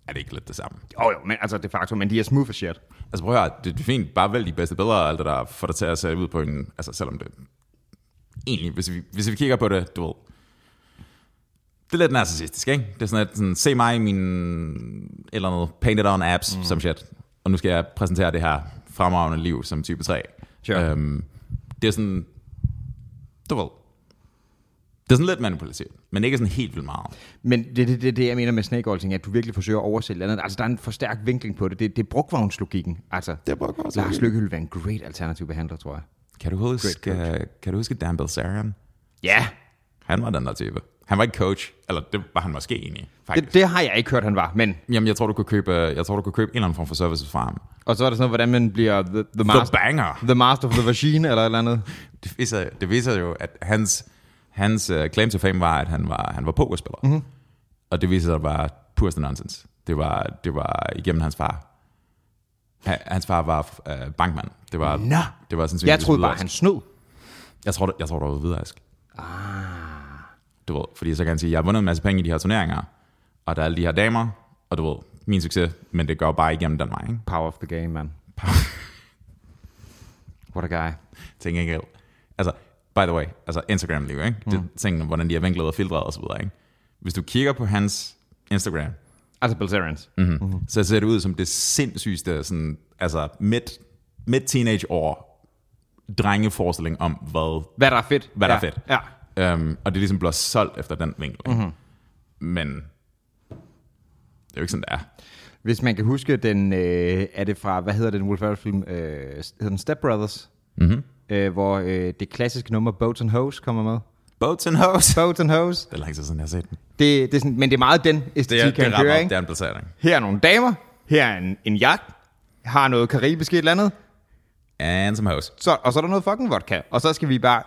Er det ikke lidt det samme? Jo, jo, men altså de facto, men de er smooth as shit. Altså prøv at høre, det, det er fint, bare vælg de bedste billeder og alt det der, for dig til at se ud på en, altså selvom det, egentlig, hvis vi, hvis vi kigger på det, du ved, det er lidt narcissistisk, ikke? Det er sådan, at sådan, se mig i min, eller andet, painted on apps, mm. som shit, og nu skal jeg præsentere det her fremragende liv som type 3. Sure. Øhm, det er sådan, du ved, det er sådan lidt manipulativt, men ikke sådan helt vildt meget. Men det er det, det, det, jeg mener med snake oil ting, at du virkelig forsøger at oversælge andet. Altså, der er en for stærk vinkling på det. Det, det er brugvognslogikken. Altså, Det er brugvognslogikken. Lars Lykke ville være en great alternativ behandler, tror jeg. Kan du huske, uh, kan du huske Dan Bilzerian? Ja, Han var den der type. Han var ikke coach, eller det var han måske egentlig, faktisk. det, det, har jeg ikke hørt, han var. Men, Jamen, jeg tror, du kunne købe, jeg tror, du kunne købe en eller anden form for services fra ham. og så er der sådan noget, hvordan man bliver the, the, The master, banger! the master of the machine, eller et eller andet. Det viser, det viser jo, at hans, hans uh, claim to fame var, at han var, han var pokerspiller. Mhm. Mm-hmm. Og det viste sig at være pureste nonsens. Det var, det var igennem hans far. Ha- Hans far var øh, bankmand. Det var, Nå. det var sandsynligvis Jeg troede bare, han snød. Jeg tror, det, jeg tror, det var hvidvask. Ah. Du ved, fordi så kan han sige, jeg har vundet en masse penge i de her turneringer, og der er alle de her damer, og du ved, min succes, men det går bare igennem den vej, ikke? Power of the game, man. What a guy. Til gengæld. Altså, by the way, altså Instagram lige, ikke? Det tingene, hvordan de er vinklet og filtreret og så videre, ikke? Hvis du kigger på hans Instagram, Altså Bilzerians. mm-hmm. mm-hmm. så ser det ud som det sindssygste, sådan, altså midt, midt teenage år, drengeforestilling om, hvad, Hvad der er fedt. hvad der ja. er fedt. Ja. Um, og det er ligesom blevet solgt efter den vinkel. Mhm. Mm-hmm. Men det er jo ikke sådan, det er. Hvis man kan huske den, øh, er det fra, hvad hedder den Will Ferrell film, øh, hedder den Step Brothers, Mm-hmm. øh, hvor øh, det klassiske nummer Boats and Hose kommer med. Boats and Hose. Boats and Hose. Det er lang tid siden, jeg har set den. Det, det er sådan, men det er meget den æstetik, han kører, det ikke? er en placering. Her er nogle damer, her er en, en jagt, har noget karibisk et eller andet, And some hose. så, og så er der noget fucking vodka, og så skal vi bare,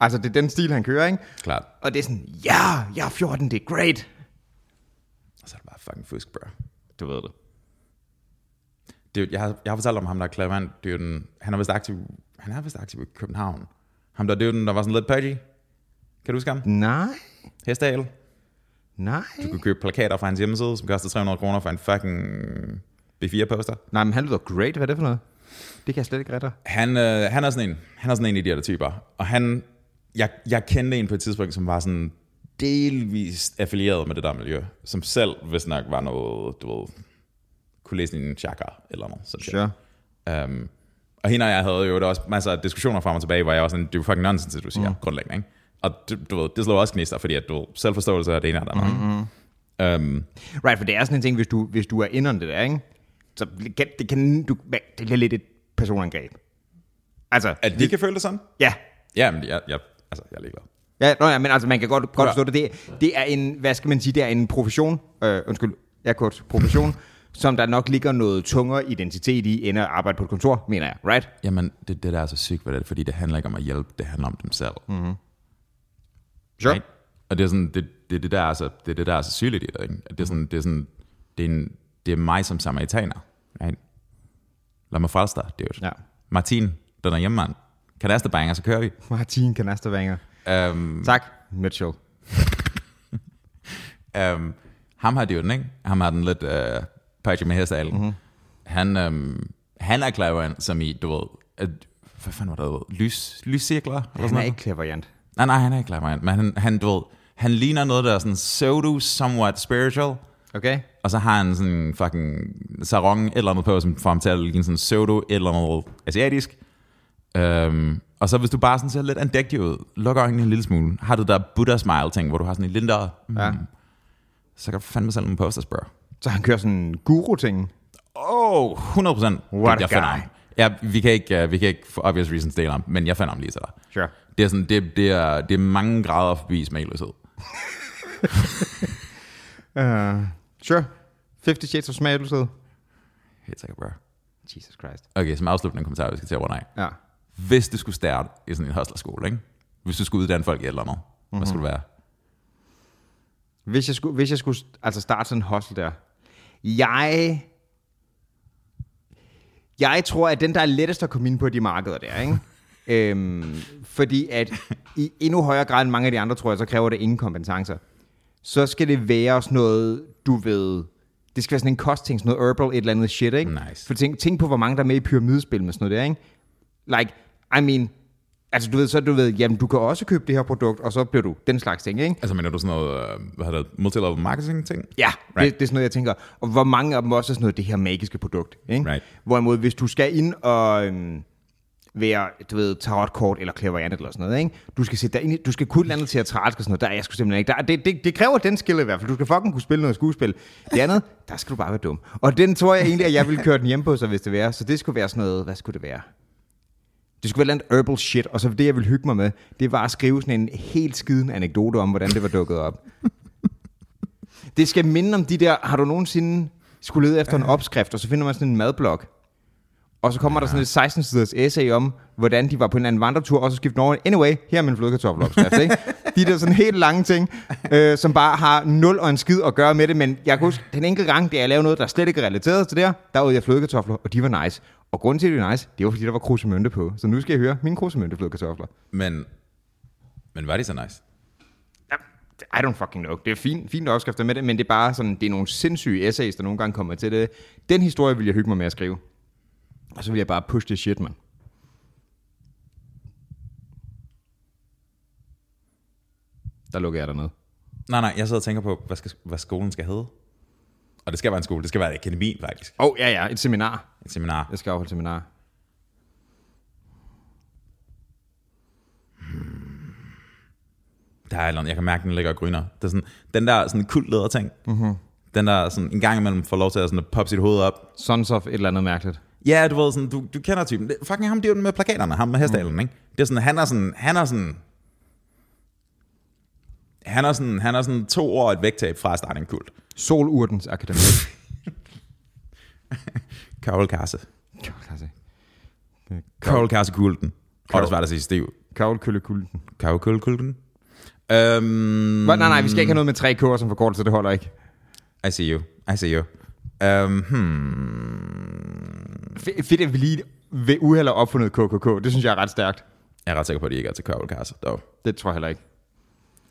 altså det er den stil, han kører, ikke? Klart. Og det er sådan, ja, jeg er 14, det er great. Og så er det bare fucking fusk, bro. Du ved det. det, jo- jeg, har, jeg har fortalt om ham, der er Clavant. Det er den, han er vist aktiv, han er vist aktiv i København. Ham der, det er jo den, der var sådan lidt pudgy. Kan du huske ham? Nej, Hestehale. nej. Du kunne købe plakater fra hans hjemmeside, som koster 300 kroner for en fucking B4-poster. Nej, men han lyder great, hvad er det for noget? Det kan jeg slet ikke rette. Han, øh, han er sådan en, han er sådan en af de her typer. Og han, jeg, jeg kendte en på et tidspunkt, som var sådan delvist affilieret med det der miljø, som selv, hvis nok var noget, du ved, kunne læse en chakra eller noget. Sådan Sure. Um, og hende og jeg havde jo der også masser af diskussioner frem og tilbage, hvor jeg var sådan, det er jo fucking nonsens, det du siger, mm. grundlæggende. Ikke? Og du, du ved, det slår også gnister, fordi at du selvforståelse er det ene af det andet. Mm-hmm. Um, Right, for det er sådan en ting, hvis du, hvis du er inde under det der, ikke? Så det, kan, du, det bliver lidt et personangreb. Altså, at de kan føle det sådan? ja. Ja, men jeg, jeg, altså, jeg er ligeglad. Ja, nå, ja, men altså, man kan godt, godt forstå det. det. Det er en, hvad skal man sige, det er en profession, øh, undskyld, jeg kort, profession, som der nok ligger noget tungere identitet i, end at arbejde på et kontor, mener jeg, right? Jamen, det, det der er så sygt ved det, fordi det handler ikke om at hjælpe, det handler om dem selv. Mm. Sure. Right? Og det er sådan, det, det, det der er så, det det der er så sygeligt i det, ikke? Det er sådan, det er sådan, det er, en, det er mig som samaritaner. Right? Lad mig frelse dig, dude. Ja. Martin, den er hjemmemand. Kan næste banger, så kører vi. Martin Kanastervanger. Um, Tak, Mitchell. um, ham har det jo den, ikke? Ham har den lidt uh, pudgy med hestehalen. Mm-hmm. Han, um, han er clever, som i, du ved, at, hvad fanden var det, lys, lyscirkler? Eller sådan Han er ikke clairvoyant. Nej, nej, han er ikke clever, men han, han, du ved, han ligner noget, der er sådan pseudo, somewhat spiritual, Okay? og så har han sådan en fucking sarong, eller andet på, som får ham til at ligne sådan pseudo, et eller andet asiatisk. Um, og så hvis du bare sådan ser lidt andægtig ud, lukker øjnene en lille smule, har du der Buddha smile ting, hvor du har sådan en lille der, mm, Ja. så kan du fandme selv nogle posters, bro. Så han kører sådan en guru-ting. Åh, oh, 100 procent. What a jeg finder guy. ham. Ja, vi kan ikke, uh, vi kan ikke for obvious reasons dele ham, men jeg finder ham lige til dig. Sure. Det er, sådan, det, det, er, det er mange grader forbi smagløshed. Uh, sure. 50 Shades of Smagløshed. Helt sikkert, bro. Jesus Christ. Okay, som afslutning kommentar, vi skal til at runde af. Ja. Hvis du skulle starte i sådan en hustlerskole, ikke? Hvis du skulle uddanne folk i et eller andet, mm-hmm. hvad skulle det være? Hvis jeg skulle, hvis jeg skulle altså starte sådan en hostel der. Jeg... Jeg tror, at den, der er lettest at komme ind på de markeder der, ikke? øhm, fordi at i endnu højere grad end mange af de andre, tror jeg, så kræver det ingen kompetencer. Så skal det være sådan noget, du ved... Det skal være sådan en kostting, sådan noget herbal, et eller andet shit, ikke? Nice. For tænk, tænk på, hvor mange der er med i pyramidespil med sådan noget der, ikke? Like, I mean... Altså, du ved, så du ved, jamen, du kan også købe det her produkt, og så bliver du den slags ting, ikke? Altså mener du sådan noget, øh, hvad hedder det, multilevel marketing ting? Ja, Right. right. det, det er sådan noget, jeg tænker. Og hvor mange af dem også er sådan noget, det her magiske produkt. Ikke? Right. Hvorimod, hvis du skal ind og øhm, være, du ved, tarotkort eller clairvoyant eller sådan noget, ikke? Du skal sætte dig ind i, du skal kunne lande teatralsk og sådan noget. Der er jeg sgu simpelthen ikke. Der, er- det, det, det, kræver den skill i hvert fald. Du skal fucking kunne spille noget skuespil. Det andet, der skal du bare være dum. Og den tror jeg egentlig, at jeg ville køre den hjem på sig, hvis det var. Så det skulle være sådan noget, hvad skulle det være? Det skulle være et herbal shit, og så det, jeg ville hygge mig med, det var at skrive sådan en helt skiden anekdote om, hvordan det var dukket op. Det skal minde om de der, har du nogensinde skulle lede efter en opskrift, og så finder man sådan en madblok, Og så kommer der sådan et 16 siders essay om, hvordan de var på en anden vandretur, og så skiftede over. Anyway, her er min flødekartoffelopskrift, ikke? De der sådan helt lange ting, øh, som bare har nul og en skid at gøre med det, men jeg kan huske, den enkelte gang, det jeg lavede noget, der slet ikke er relateret til det her, der åd jeg flødekartofler, og de var nice. Og grunden til, at de var nice, det var fordi, der var krusemønte på. Så nu skal jeg høre mine krusemønte flødekartofler. Men, men var de så nice? I don't fucking know. Det er fint, fint opskrifter med det, men det er bare sådan, det er nogle sindssyge essays, der nogle gange kommer til det. Den historie vil jeg hygge mig med at skrive. Og så vil jeg bare push det shit, man. Der lukker jeg dernede. Nej, nej, jeg sidder og tænker på, hvad, skal, hvad skolen skal hedde. Og det skal være en skole, det skal være et akademi, faktisk. Åh, oh, ja, ja, et seminar. Et seminar. Jeg skal afholde seminar. Der er et jeg kan mærke, den ligger og gryner. Det er sådan, den der sådan kult ting. Mm-hmm. Den der sådan en gang imellem får lov til at, sådan, at poppe sit hoved op. Sons of et eller andet mærkeligt. Ja, du ved sådan, du, du kender typen. Det, fucking ham, det er jo med plakaterne, ham med hestalen, mm. ikke? Det er sådan, han er sådan, han er sådan, han er sådan, han er sådan to år et vægttab fra at starte en kult. Solurtens Akademi. Carol Kasse. Klasse. Carol Kasse kulten. Og det svært at sige stiv. Kavl Kølle Kulten. Carol Kølle kulten. Um, Nej, nej, vi skal ikke have noget med tre kår som forkortelse, det holder ikke. I see you. I see you. Um, hmm. F- fedt, at vi lige ved uheld har opfundet KKK. Det synes jeg er ret stærkt. Jeg er ret sikker på, at de ikke er til Carol Kasse, dog. Det tror jeg heller ikke.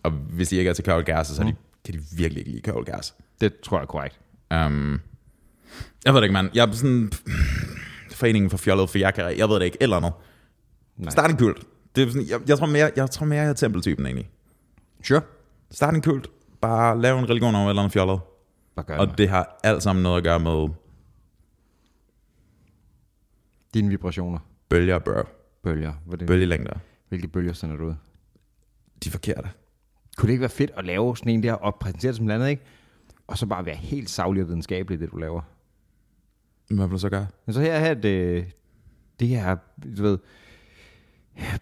Og hvis de ikke er til Carol Kasse, så mm. de, kan de virkelig ikke lide Carol Kasse. Det tror jeg er korrekt. Um, jeg ved det ikke, mand. Jeg er sådan... Foreningen for fjollet for jakkere. Jeg ved det ikke. Eller noget. Nej. Start en kult. Det er sådan, jeg, jeg, tror mere, jeg tror mere, jeg er tempeltypen egentlig. Sure. Start en kult. Bare lave en religion over et eller andet fjollet. Og det? det har alt sammen noget at gøre med Dine vibrationer. bølger, bro. Bølger. Det? Bølgelængder. Hvilke bølger sender du ud? De er forkerte. Kunne det ikke være fedt at lave sådan en der og præsentere det som andet, ikke? Og så bare være helt savlig og videnskabelig, det du laver. Hvad vil du så gøre? Men så her, her det, det her, du ved,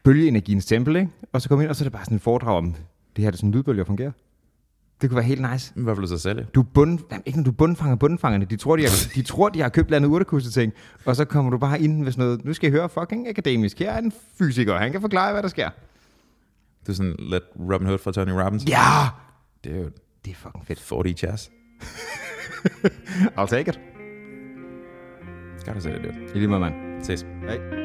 bølgeenergiens tempel, ikke? Og så komme ind, og så er det bare sådan et foredrag om, det her det er sådan lydbølger fungerer. Det kunne være helt nice. Hvad vil du så sælge? Du er bund, jamen, ikke når du bundfanger bundfangerne. De tror, de har, de tror, de har købt landet urtekusse ting. Og så kommer du bare ind med sådan noget. Nu skal I høre fucking akademisk. Her er en fysiker. Han kan forklare, hvad der sker. Du er sådan lidt Robin Hood fra Tony Robbins. Ja! Dude, Det er fucking fedt. 40 chess. I'll take it. Skal du sælge det? I lige måde, mand. Ses. Hej.